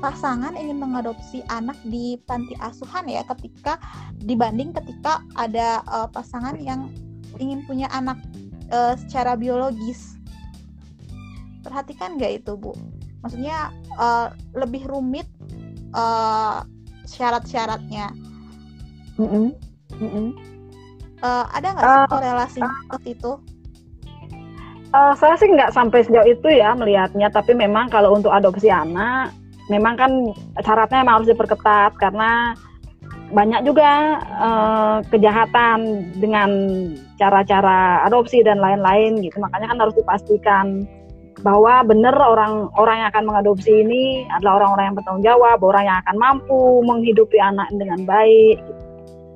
pasangan ingin mengadopsi anak di panti asuhan ya ketika dibanding ketika ada uh, pasangan yang ingin punya anak uh, secara biologis perhatikan nggak itu bu? Maksudnya uh, lebih rumit uh, syarat-syaratnya. Mm -hmm. Mm -hmm. Uh, ada nggak uh, korelasi uh, seperti itu?
Uh, saya sih nggak sampai sejauh itu ya melihatnya tapi memang kalau untuk adopsi anak memang kan syaratnya memang harus diperketat karena banyak juga uh, kejahatan dengan cara-cara adopsi dan lain-lain gitu. Makanya kan harus dipastikan bahwa benar orang orang yang akan mengadopsi ini adalah orang-orang yang bertanggung jawab, orang yang akan mampu menghidupi anak dengan baik.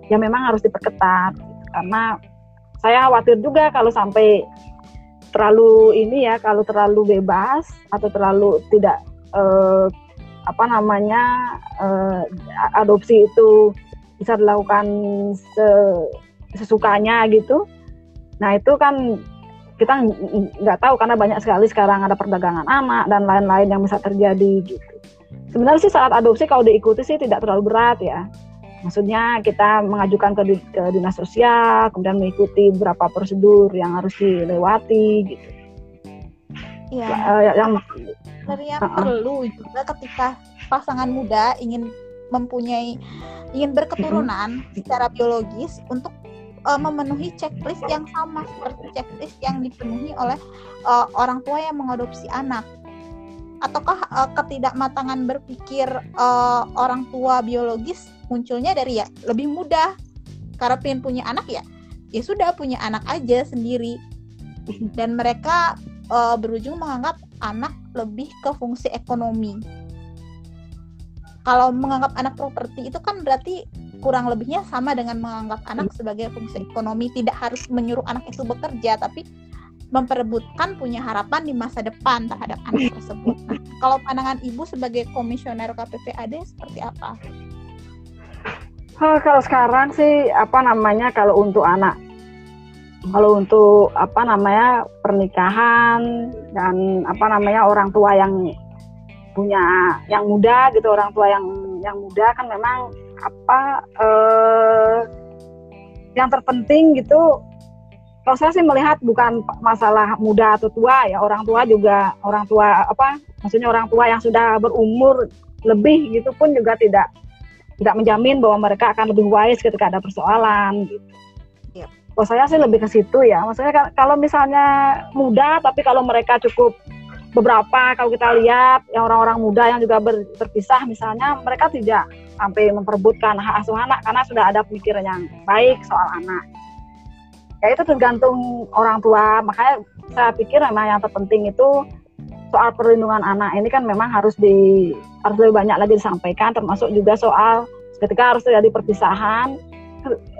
Ya memang harus diperketat karena saya khawatir juga kalau sampai terlalu ini ya, kalau terlalu bebas atau terlalu tidak eh, apa namanya eh, adopsi itu bisa dilakukan sesukanya gitu. Nah itu kan kita nggak tahu karena banyak sekali sekarang ada perdagangan anak dan lain-lain yang bisa terjadi gitu. Sebenarnya sih saat adopsi kalau diikuti sih tidak terlalu berat ya. Maksudnya kita mengajukan ke, ke dinas sosial, kemudian mengikuti beberapa prosedur yang harus dilewati gitu.
Iya. Ya, yang sebenarnya uh -uh. perlu juga ketika pasangan muda ingin mempunyai ingin berketurunan mm -hmm. secara biologis untuk uh, memenuhi checklist yang sama seperti checklist yang dipenuhi oleh uh, orang tua yang mengadopsi anak. Ataukah uh, ketidakmatangan berpikir uh, orang tua biologis munculnya dari ya lebih mudah. Karena pengen punya anak ya ya sudah punya anak aja sendiri. Dan mereka uh, berujung menganggap anak lebih ke fungsi ekonomi. Kalau menganggap anak properti itu kan berarti kurang lebihnya sama dengan menganggap anak sebagai fungsi ekonomi tidak harus menyuruh anak itu bekerja tapi memperebutkan punya harapan di masa depan terhadap anak tersebut. Nah, kalau pandangan ibu sebagai komisioner KPPAD seperti apa?
Oh, kalau sekarang sih apa namanya kalau untuk anak kalau untuk apa namanya pernikahan dan apa namanya orang tua yang punya yang muda gitu orang tua yang yang muda kan memang apa eh, yang terpenting gitu kalau saya sih melihat bukan masalah muda atau tua ya orang tua juga orang tua apa maksudnya orang tua yang sudah berumur lebih gitu pun juga tidak tidak menjamin bahwa mereka akan lebih wise ketika ada persoalan gitu. Yep. Kalau saya sih lebih ke situ ya. Maksudnya kalau misalnya muda tapi kalau mereka cukup beberapa kalau kita lihat yang orang-orang muda yang juga ber, berpisah misalnya mereka tidak sampai memperebutkan hak asuh anak karena sudah ada pemikiran yang baik soal anak. Ya itu tergantung orang tua. Makanya saya pikir memang yang terpenting itu soal perlindungan anak ini kan memang harus di harus lebih banyak lagi disampaikan termasuk juga soal ketika harus terjadi perpisahan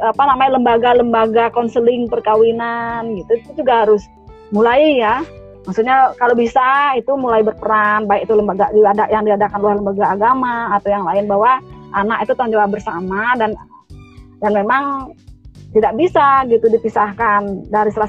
apa namanya lembaga-lembaga konseling perkawinan gitu itu juga harus mulai ya maksudnya kalau bisa itu mulai berperan baik itu lembaga yang diadakan oleh lembaga agama atau yang lain bahwa anak itu tanggung jawab bersama dan dan memang tidak bisa gitu dipisahkan dari salah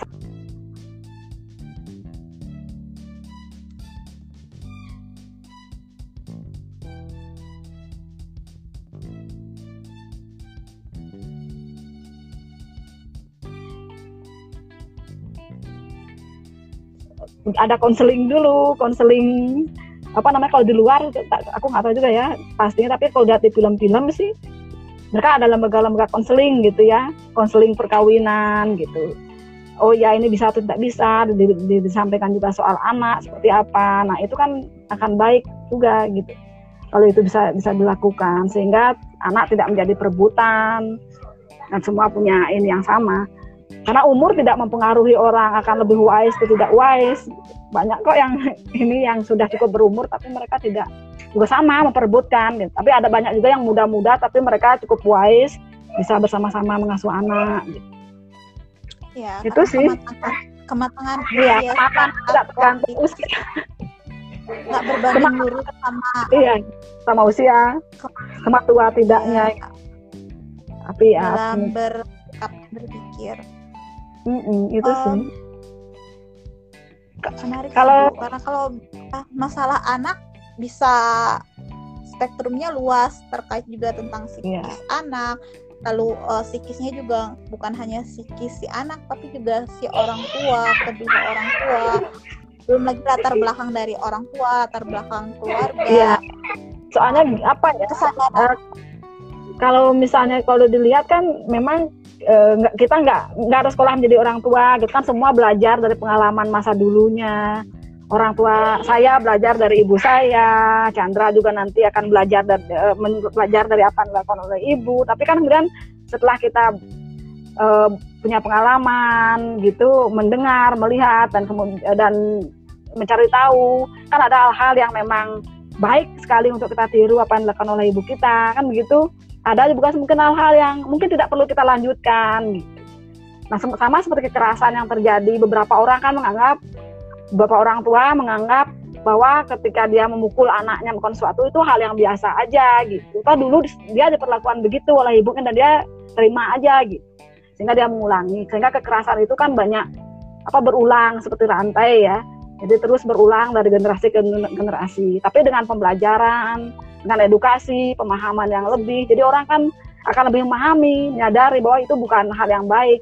ada konseling dulu, konseling apa namanya kalau di luar aku nggak tahu juga ya pastinya tapi kalau lihat di film-film sih mereka ada lembaga-lembaga konseling gitu ya konseling perkawinan gitu. Oh ya ini bisa atau tidak bisa di, di, disampaikan juga soal anak seperti apa. Nah itu kan akan baik juga gitu kalau itu bisa bisa dilakukan sehingga anak tidak menjadi perebutan dan semua punya ini yang sama karena umur tidak mempengaruhi orang akan lebih wise atau tidak wise. Banyak kok yang ini yang sudah cukup berumur tapi mereka tidak juga sama memperebutkan. Gitu. tapi ada banyak juga yang muda-muda tapi mereka cukup wise bisa bersama-sama mengasuh anak. Gitu.
ya
itu sih.
kematangan
iya ya, kematangan tidak tergantung usia.
Nggak berbanding lurus sama
iya sama usia sama tua tidaknya. Ya. tapi
ya ber berpikir
mm -mm, itu um, sih
menarik kalau karena kalau ah, masalah anak bisa spektrumnya luas terkait juga tentang psikis yeah. anak lalu uh, psikisnya juga bukan hanya psikis si anak tapi juga si orang tua kedua orang tua belum lagi latar belakang dari orang tua latar belakang keluarga
yeah. soalnya apa ya uh, kalau misalnya kalau dilihat kan memang uh, kita nggak nggak ada sekolah menjadi orang tua. Kita kan semua belajar dari pengalaman masa dulunya. Orang tua saya belajar dari ibu saya. Chandra juga nanti akan belajar dari uh, belajar dari apa yang dilakukan oleh ibu. Tapi kan kemudian setelah kita uh, punya pengalaman gitu mendengar melihat dan kemudian dan mencari tahu kan ada hal-hal yang memang baik sekali untuk kita tiru apa yang dilakukan oleh ibu kita. Kan begitu ada juga mungkin hal-hal yang mungkin tidak perlu kita lanjutkan gitu. Nah sama seperti kekerasan yang terjadi beberapa orang kan menganggap beberapa orang tua menganggap bahwa ketika dia memukul anaknya melakukan sesuatu itu hal yang biasa aja gitu. Kita dulu dia diperlakukan begitu oleh ibunya dan dia terima aja gitu. Sehingga dia mengulangi. Sehingga kekerasan itu kan banyak apa berulang seperti rantai ya. Jadi terus berulang dari generasi ke generasi. Tapi dengan pembelajaran, dengan edukasi, pemahaman yang lebih. Jadi orang kan akan lebih memahami, menyadari bahwa itu bukan hal yang baik.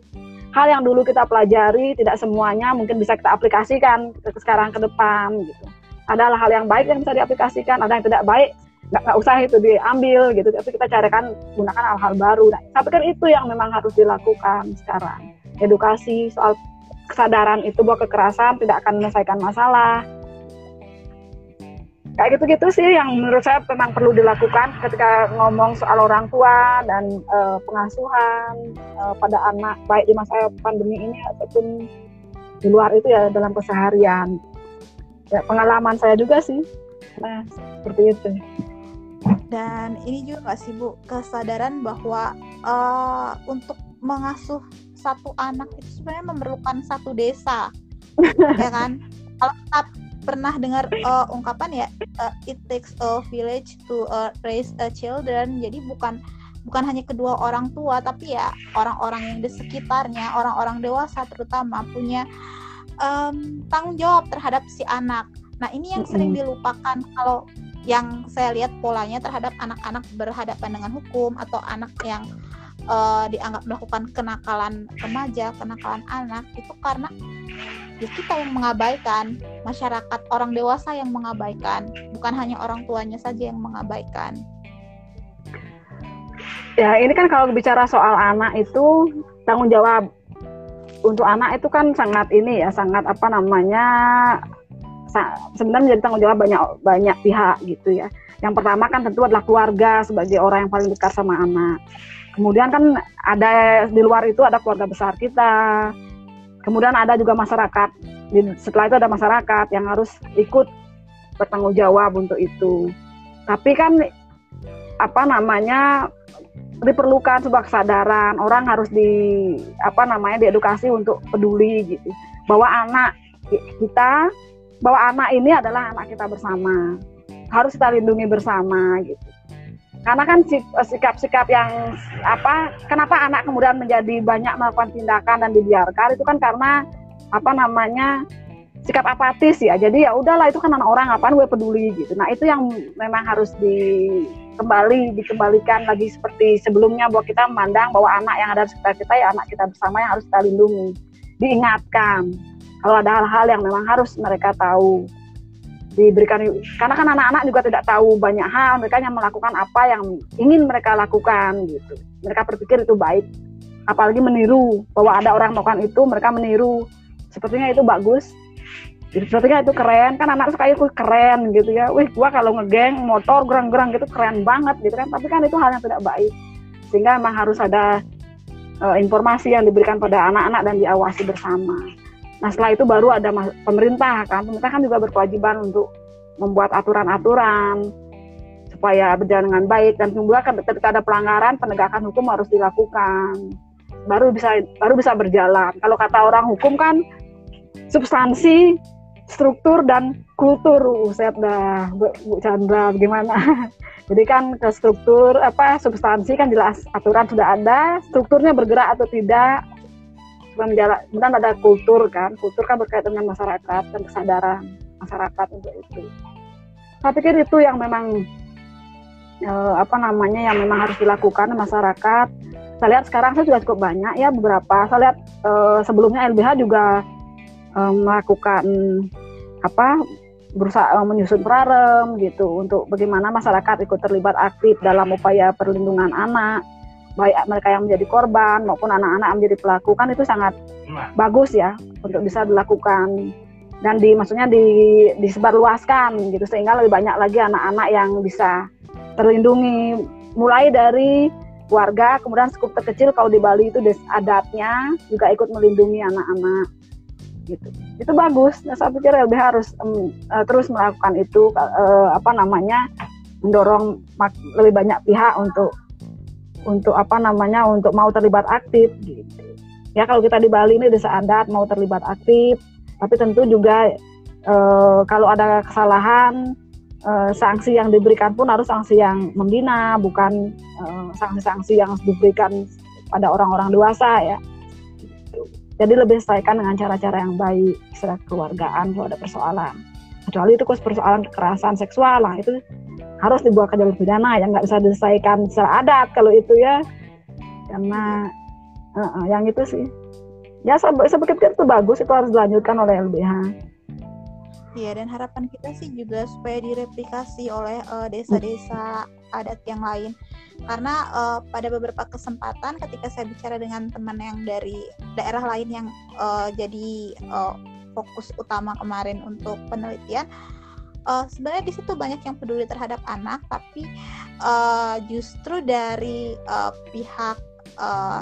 Hal yang dulu kita pelajari tidak semuanya mungkin bisa kita aplikasikan ke sekarang ke depan gitu. Ada hal yang baik yang bisa diaplikasikan, ada yang tidak baik nggak, usah itu diambil gitu tapi kita carikan gunakan hal-hal baru nah, saya pikir itu yang memang harus dilakukan sekarang edukasi soal kesadaran itu bahwa kekerasan tidak akan menyelesaikan masalah. Kayak gitu-gitu sih yang menurut saya memang perlu dilakukan ketika ngomong soal orang tua dan uh, pengasuhan uh, pada anak baik di masa pandemi ini ataupun di luar itu ya dalam keseharian. Ya pengalaman saya juga sih. Nah seperti itu.
Dan ini juga nggak sih bu kesadaran bahwa uh, untuk mengasuh satu anak itu sebenarnya memerlukan satu desa ya kan? Kalau pernah dengar uh, ungkapan ya uh, it takes a village to uh, raise a children jadi bukan bukan hanya kedua orang tua tapi ya orang-orang yang di sekitarnya orang-orang dewasa terutama punya um, tanggung jawab terhadap si anak. Nah ini yang sering dilupakan kalau yang saya lihat polanya terhadap anak-anak berhadapan dengan hukum atau anak yang uh, dianggap melakukan kenakalan remaja, kenakalan anak itu karena ya kita yang mengabaikan masyarakat orang dewasa yang mengabaikan bukan hanya orang tuanya saja yang mengabaikan.
Ya ini kan kalau bicara soal anak itu tanggung jawab untuk anak itu kan sangat ini ya sangat apa namanya sebenarnya menjadi tanggung jawab banyak banyak pihak gitu ya. Yang pertama kan tentu adalah keluarga sebagai orang yang paling dekat sama anak kemudian kan ada di luar itu ada keluarga besar kita. Kemudian ada juga masyarakat. Setelah itu ada masyarakat yang harus ikut bertanggung jawab untuk itu. Tapi kan apa namanya diperlukan sebuah kesadaran. Orang harus di apa namanya diedukasi untuk peduli gitu. Bahwa anak kita bahwa anak ini adalah anak kita bersama. Harus kita lindungi bersama gitu karena kan eh, sikap-sikap yang apa kenapa anak kemudian menjadi banyak melakukan tindakan dan dibiarkan itu kan karena apa namanya sikap apatis ya. Jadi ya udahlah itu kan anak orang apaan gue peduli gitu. Nah itu yang memang harus di kembali dikembalikan lagi seperti sebelumnya bahwa kita memandang bahwa anak yang ada di sekitar kita ya anak kita bersama yang harus kita lindungi diingatkan kalau ada hal-hal yang memang harus mereka tahu diberikan karena kan anak-anak juga tidak tahu banyak hal mereka hanya melakukan apa yang ingin mereka lakukan gitu. Mereka berpikir itu baik apalagi meniru bahwa ada orang melakukan itu mereka meniru. Sepertinya itu bagus. Sepertinya itu keren. Kan anak suka itu keren gitu ya. Wih gua kalau ngegeng motor gerang-gerang gitu keren banget gitu kan. Tapi kan itu hal yang tidak baik. Sehingga memang harus ada uh, informasi yang diberikan pada anak-anak dan diawasi bersama Nah setelah itu baru ada pemerintah kan, pemerintah kan juga berkewajiban untuk membuat aturan-aturan supaya berjalan dengan baik dan juga kan ketika ada pelanggaran penegakan hukum harus dilakukan baru bisa baru bisa berjalan. Kalau kata orang hukum kan substansi, struktur dan kultur. Uset dah Bu, Bu Chandra bagaimana? Jadi kan ke struktur apa substansi kan jelas aturan sudah ada, strukturnya bergerak atau tidak, menjalan, kemudian ada kultur kan, kultur kan berkaitan dengan masyarakat dan kesadaran masyarakat untuk itu. Saya pikir itu yang memang e, apa namanya yang memang harus dilakukan masyarakat. Saya lihat sekarang saya juga cukup banyak ya beberapa. Saya lihat e, sebelumnya LBH juga e, melakukan apa berusaha menyusun prarem gitu untuk bagaimana masyarakat ikut terlibat aktif dalam upaya perlindungan anak baik mereka yang menjadi korban maupun anak-anak yang menjadi pelaku kan itu sangat nah. bagus ya untuk bisa dilakukan. Dan di maksudnya di disebarluaskan gitu sehingga lebih banyak lagi anak-anak yang bisa terlindungi. Mulai dari warga kemudian skup terkecil kalau di Bali itu des adatnya juga ikut melindungi anak-anak gitu. Itu bagus. Nah saya pikir LBH harus um, uh, terus melakukan itu uh, apa namanya mendorong lebih banyak pihak untuk untuk apa namanya untuk mau terlibat aktif gitu. Ya kalau kita di Bali ini desa adat mau terlibat aktif, tapi tentu juga e, kalau ada kesalahan e, sanksi yang diberikan pun harus sanksi yang membina, bukan eh, sanksi-sanksi yang diberikan pada orang-orang dewasa ya. Jadi lebih selesaikan dengan cara-cara yang baik, secara keluargaan kalau ada persoalan. Kecuali itu persoalan kekerasan seksual lah itu harus dibawa ke jalur pidana yang nggak bisa diselesaikan secara adat kalau itu ya. Karena uh, uh, yang itu sih. Ya sebetulnya itu bagus itu harus dilanjutkan oleh LBH
Iya dan harapan kita sih juga supaya direplikasi oleh eh, desa-desa uh, adat yang lain. Karena uh, pada beberapa kesempatan ketika saya bicara dengan teman yang dari daerah lain yang uh, jadi uh, fokus utama kemarin untuk penelitian uh, sebenarnya di situ banyak yang peduli terhadap anak tapi uh, justru dari uh, pihak uh,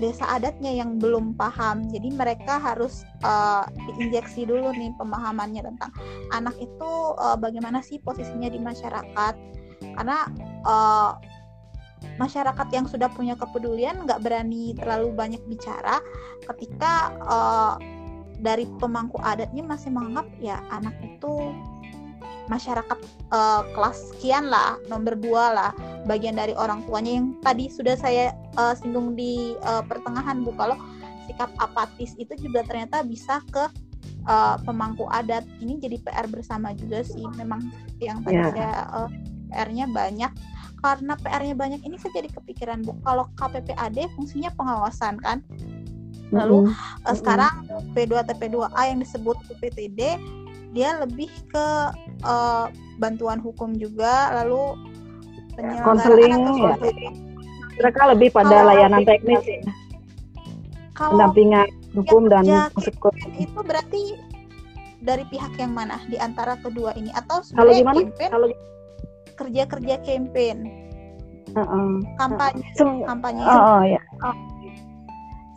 desa adatnya yang belum paham. Jadi mereka harus uh, diinjeksi dulu nih pemahamannya tentang anak itu uh, bagaimana sih posisinya di masyarakat. Karena uh, masyarakat yang sudah punya kepedulian nggak berani terlalu banyak bicara ketika uh, dari pemangku adatnya masih menganggap ya anak itu masyarakat uh, kelas sekian lah nomor dua lah bagian dari orang tuanya yang tadi sudah saya uh, singgung di uh, pertengahan bu. Kalau sikap apatis itu juga ternyata bisa ke uh, pemangku adat. Ini jadi PR bersama juga sih. Memang yang tadi yeah. saya uh, PR-nya banyak. Karena PR-nya banyak ini saya jadi kepikiran bu. Kalau KPPAD fungsinya pengawasan kan? Lalu mm -hmm. uh, sekarang P2 TP2A yang disebut UPTD dia lebih ke uh, bantuan hukum juga lalu
konseling. ya. mereka lebih pada kalau layanan teknis. ya kalau pendampingan hukum dan
konsekuensi itu berarti dari pihak yang mana? Di antara kedua ini? Atau
kalau gimana? campaign, kalau
kerja kerja campaign?
Uh -uh.
kampanye.
Sem
kampanye.
Oh, oh ya oh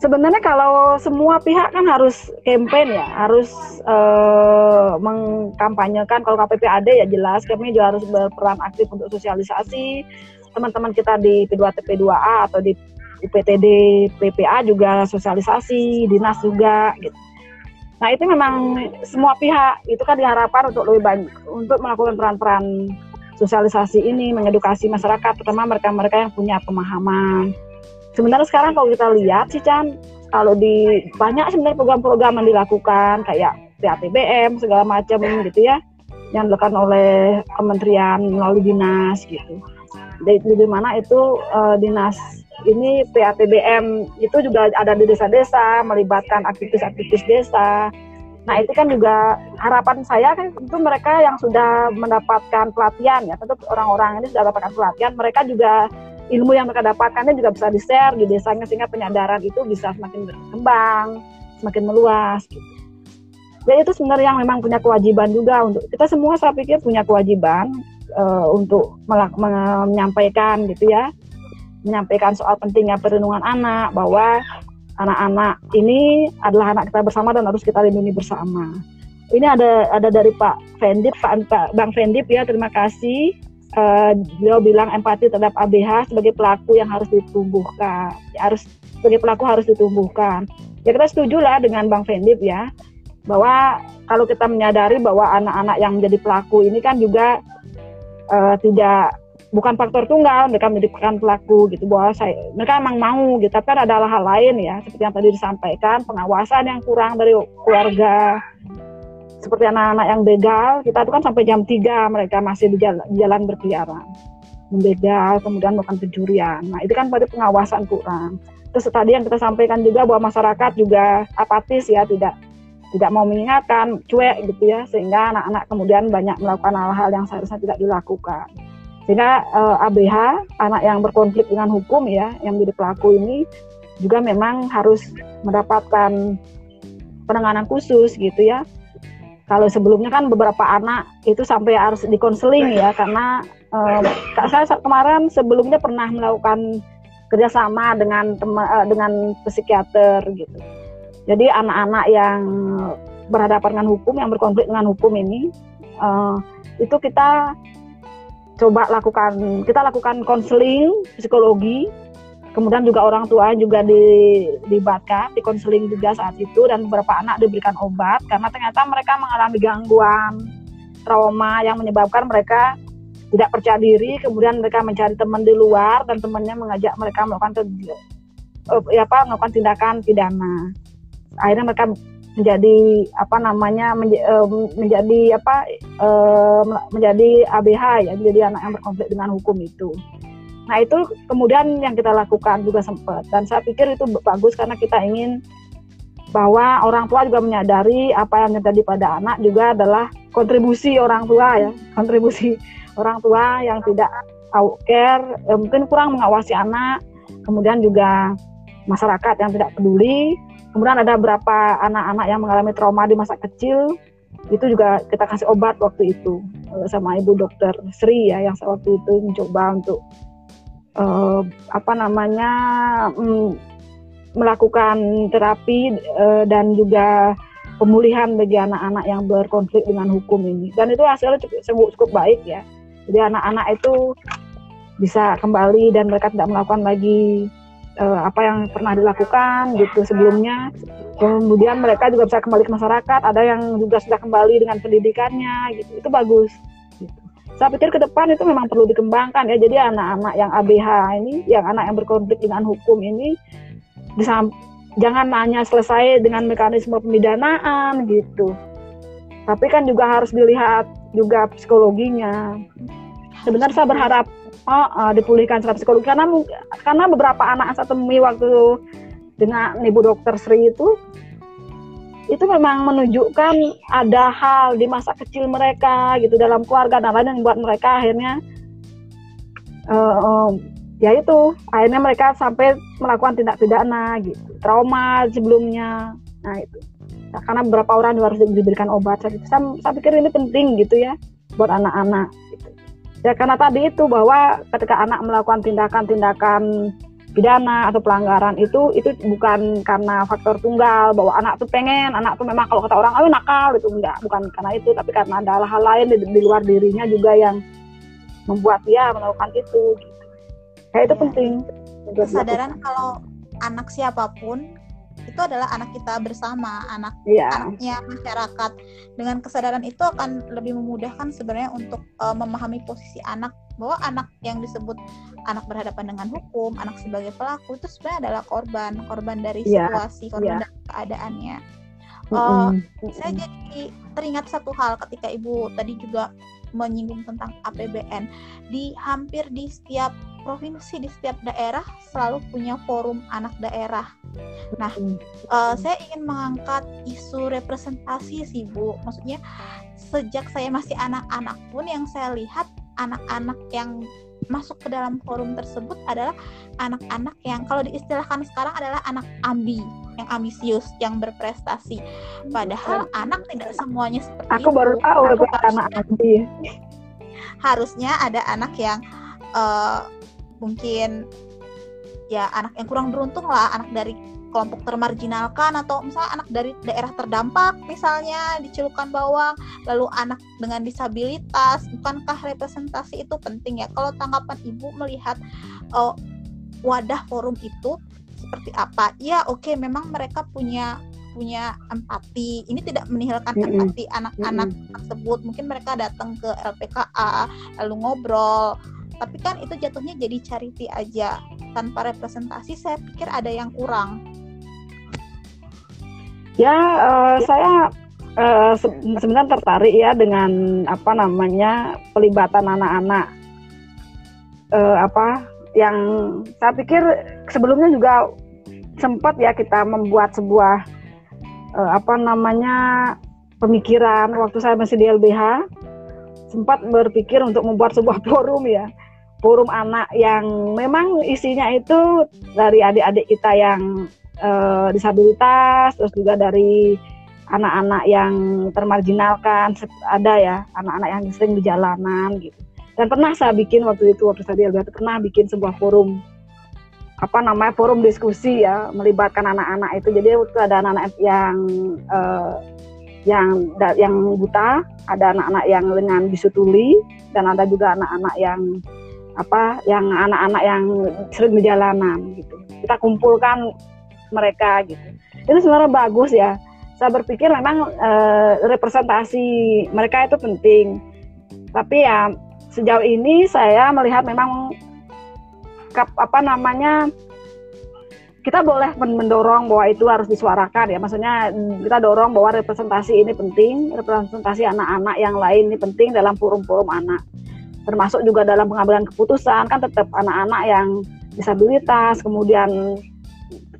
sebenarnya kalau semua pihak kan harus campaign ya, harus uh, mengkampanyekan. Kalau KPPAD ya jelas kami juga harus berperan aktif untuk sosialisasi. Teman-teman kita di P2TP 2A atau di UPTD PPA juga sosialisasi, dinas juga gitu. Nah itu memang semua pihak itu kan diharapkan untuk lebih banyak untuk melakukan peran-peran sosialisasi ini, mengedukasi masyarakat, terutama mereka-mereka yang punya pemahaman sebenarnya sekarang kalau kita lihat sih Chan kalau di banyak sebenarnya program-program yang dilakukan kayak PATBM segala macam gitu ya yang dilakukan oleh kementerian melalui dinas gitu. Di, di mana itu uh, dinas ini PATBM itu juga ada di desa-desa melibatkan aktivis-aktivis desa. Nah itu kan juga harapan saya kan itu mereka yang sudah mendapatkan pelatihan ya tentu orang-orang ini sudah mendapatkan pelatihan mereka juga ilmu yang mereka dapatkannya juga bisa di-share di desanya sehingga penyadaran itu bisa semakin berkembang, semakin meluas gitu. Dan itu sebenarnya yang memang punya kewajiban juga untuk kita semua saya pikir punya kewajiban uh, untuk menyampaikan gitu ya, menyampaikan soal pentingnya perlindungan anak bahwa anak-anak ini adalah anak kita bersama dan harus kita lindungi bersama. Ini ada ada dari Pak Fendip, Pak, Pak Bang Fendip ya, terima kasih uh, beliau bilang empati terhadap ABH sebagai pelaku yang harus ditumbuhkan, harus sebagai pelaku harus ditumbuhkan. Ya kita setuju lah dengan Bang Fendip ya, bahwa kalau kita menyadari bahwa anak-anak yang menjadi pelaku ini kan juga uh, tidak bukan faktor tunggal mereka menjadi pelaku gitu bahwa saya mereka memang mau gitu tapi kan ada hal lain ya seperti yang tadi disampaikan pengawasan yang kurang dari keluarga seperti anak-anak yang begal kita itu kan sampai jam 3 mereka masih di jalan, jalan berkeliaran. Membegal kemudian melakukan pencurian. Nah itu kan pada pengawasan kurang. Terus tadi yang kita sampaikan juga bahwa masyarakat juga apatis ya tidak tidak mau mengingatkan cuek gitu ya sehingga anak-anak kemudian banyak melakukan hal-hal yang seharusnya tidak dilakukan. Sehingga eh, ABH anak yang berkonflik dengan hukum ya yang menjadi pelaku ini juga memang harus mendapatkan penanganan khusus gitu ya kalau sebelumnya kan beberapa anak itu sampai harus dikonseling ya karena um, saya kemarin sebelumnya pernah melakukan kerjasama dengan uh, dengan psikiater gitu. Jadi anak-anak yang berhadapan dengan hukum, yang berkonflik dengan hukum ini, uh, itu kita coba lakukan, kita lakukan konseling psikologi kemudian juga orang tua juga dilibatkan di konseling juga saat itu. Dan beberapa anak diberikan obat karena ternyata mereka mengalami gangguan trauma yang menyebabkan mereka tidak percaya diri. Kemudian mereka mencari teman di luar dan temannya mengajak mereka melakukan uh, ya apa melakukan tindakan pidana. Akhirnya mereka menjadi apa namanya uh, menjadi apa uh, menjadi ABH ya menjadi anak yang berkonflik dengan hukum itu Nah itu kemudian yang kita lakukan juga sempat. Dan saya pikir itu bagus karena kita ingin bahwa orang tua juga menyadari apa yang terjadi pada anak juga adalah kontribusi orang tua ya. Kontribusi orang tua yang tidak care eh, mungkin kurang mengawasi anak. Kemudian juga masyarakat yang tidak peduli. Kemudian ada beberapa anak-anak yang mengalami trauma di masa kecil. Itu juga kita kasih obat waktu itu eh, sama ibu dokter Sri ya yang waktu itu mencoba untuk uh, apa namanya um, melakukan terapi uh, dan juga pemulihan bagi anak-anak yang berkonflik dengan hukum ini. Dan itu hasilnya cukup, cukup baik ya. Jadi anak-anak itu bisa kembali dan mereka tidak melakukan lagi uh, apa yang pernah dilakukan gitu sebelumnya. Kemudian mereka juga bisa kembali ke masyarakat. Ada yang juga sudah kembali dengan pendidikannya gitu. Itu bagus saya pikir ke depan itu memang perlu dikembangkan ya. Jadi anak-anak yang ABH ini yang anak yang berkonflik dengan hukum ini jangan hanya selesai dengan mekanisme pemidanaan gitu. Tapi kan juga harus dilihat juga psikologinya. Sebenarnya saya berharap oh, uh, dipulihkan secara psikologi. Karena karena beberapa anak saya temui waktu dengan ibu dokter Sri itu itu memang menunjukkan ada hal di masa kecil mereka gitu dalam keluarga dan lain yang membuat mereka akhirnya uh, uh, ya itu akhirnya mereka sampai melakukan tindak pidana gitu trauma sebelumnya. Nah itu. Nah, karena beberapa orang harus diberikan obat. Saya, saya pikir ini penting gitu ya buat anak-anak gitu. ya karena tadi itu bahwa ketika anak melakukan tindakan-tindakan pidana atau pelanggaran itu itu bukan karena faktor tunggal bahwa anak tuh pengen anak tuh memang kalau kata orang ayo nakal itu enggak bukan karena itu tapi karena ada hal-hal lain di, di luar dirinya juga yang membuat dia melakukan itu gitu. kayak itu ya. penting
kesadaran kalau anak siapa pun itu adalah anak kita bersama anak
yeah.
anaknya masyarakat dengan kesadaran itu akan lebih memudahkan sebenarnya untuk uh, memahami posisi anak bahwa anak yang disebut anak berhadapan dengan hukum, anak sebagai pelaku itu sebenarnya adalah korban, korban dari yeah. situasi, korban yeah. dari keadaannya. Uh, mm-hmm. Saya jadi teringat satu hal ketika ibu tadi juga menyinggung tentang APBN di hampir di setiap provinsi di setiap daerah selalu punya forum anak daerah. Nah, uh, saya ingin mengangkat isu representasi sih bu. Maksudnya sejak saya masih anak-anak pun yang saya lihat anak-anak yang masuk ke dalam forum tersebut adalah anak-anak yang kalau diistilahkan sekarang adalah anak ambi yang ambisius yang berprestasi. Padahal anak tidak semuanya seperti
aku
itu.
baru tahu aku anak ambi.
Harusnya ada anak yang uh, mungkin ya anak yang kurang beruntung lah anak dari kelompok termarginalkan atau misalnya anak dari daerah terdampak misalnya di Bawang lalu anak dengan disabilitas bukankah representasi itu penting ya? Kalau tanggapan ibu melihat uh, wadah forum itu seperti apa? Ya oke okay, memang mereka punya punya empati. Ini tidak menihilkan mm -hmm. empati anak-anak mm -hmm. tersebut. Mungkin mereka datang ke LPKA lalu ngobrol. Tapi kan itu jatuhnya jadi charity aja. Tanpa representasi saya pikir ada yang kurang
Ya, uh, saya uh, se sebenarnya tertarik ya dengan apa namanya pelibatan anak-anak. Uh, apa yang saya pikir sebelumnya juga sempat ya kita membuat sebuah uh, apa namanya pemikiran waktu saya masih di LBH sempat berpikir untuk membuat sebuah forum ya. Forum anak yang memang isinya itu dari adik-adik kita yang uh, disabilitas, terus juga dari anak-anak yang termarginalkan, ada ya anak-anak yang sering di jalanan gitu. Dan pernah saya bikin waktu itu waktu saya di LBH pernah bikin sebuah forum apa namanya forum diskusi ya melibatkan anak-anak itu jadi itu ada anak-anak yang uh, yang yang buta ada anak-anak yang dengan bisu tuli dan ada juga anak-anak yang apa yang anak-anak yang sering di jalanan gitu kita kumpulkan mereka gitu. Itu sebenarnya bagus ya. Saya berpikir memang e, representasi mereka itu penting. Tapi ya sejauh ini saya melihat memang kap, apa namanya kita boleh mendorong bahwa itu harus disuarakan ya. Maksudnya kita dorong bahwa representasi ini penting representasi anak-anak yang lain ini penting dalam forum-forum anak. Termasuk juga dalam pengambilan keputusan kan tetap anak-anak yang disabilitas kemudian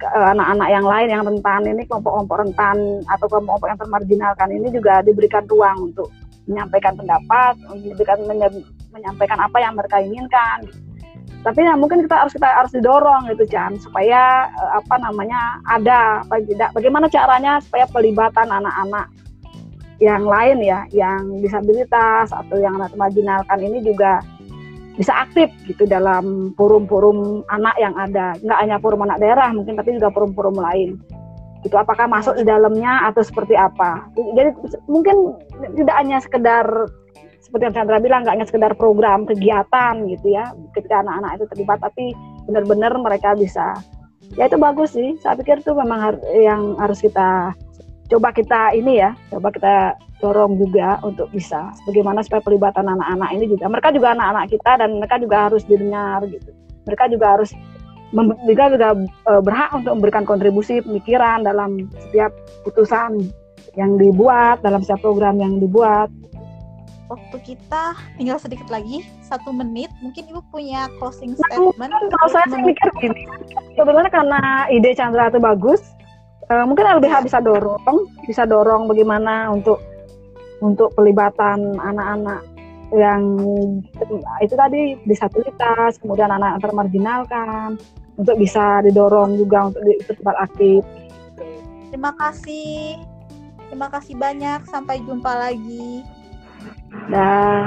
anak-anak yang lain yang rentan ini kelompok-kelompok rentan atau kelompok yang termarginalkan ini juga diberikan ruang untuk menyampaikan pendapat, diberikan menyampaikan apa yang mereka inginkan. Tapi ya mungkin kita harus kita harus didorong gitu Chan supaya eh, apa namanya ada bagaimana caranya supaya pelibatan anak-anak yang lain ya yang disabilitas atau yang termarginalkan ini juga bisa aktif gitu dalam forum-forum anak yang ada. Nggak hanya forum anak daerah mungkin tapi juga forum-forum lain. Itu apakah masuk di dalamnya atau seperti apa. Jadi mungkin tidak hanya sekedar seperti yang Chandra bilang nggak hanya sekedar program kegiatan gitu ya ketika anak-anak itu terlibat tapi benar-benar mereka bisa. Ya itu bagus sih. Saya pikir itu memang yang harus kita coba kita ini ya, coba kita dorong juga untuk bisa bagaimana supaya pelibatan anak-anak ini juga mereka juga anak-anak kita dan mereka juga harus didengar gitu. Mereka juga harus juga juga e, berhak untuk memberikan kontribusi pemikiran dalam setiap putusan yang dibuat dalam setiap program yang dibuat.
Waktu kita tinggal sedikit lagi satu menit, mungkin ibu punya closing
nah,
statement.
Nah, kalau saya sih mikir gini, sebenarnya karena ide Chandra itu bagus, uh, mungkin LBH bisa dorong, bisa dorong bagaimana untuk untuk pelibatan anak-anak yang itu tadi disabilitas, kemudian anak termarginalkan, untuk bisa didorong juga untuk terlibat aktif.
Terima kasih Terima kasih banyak. Sampai jumpa lagi.
Dah.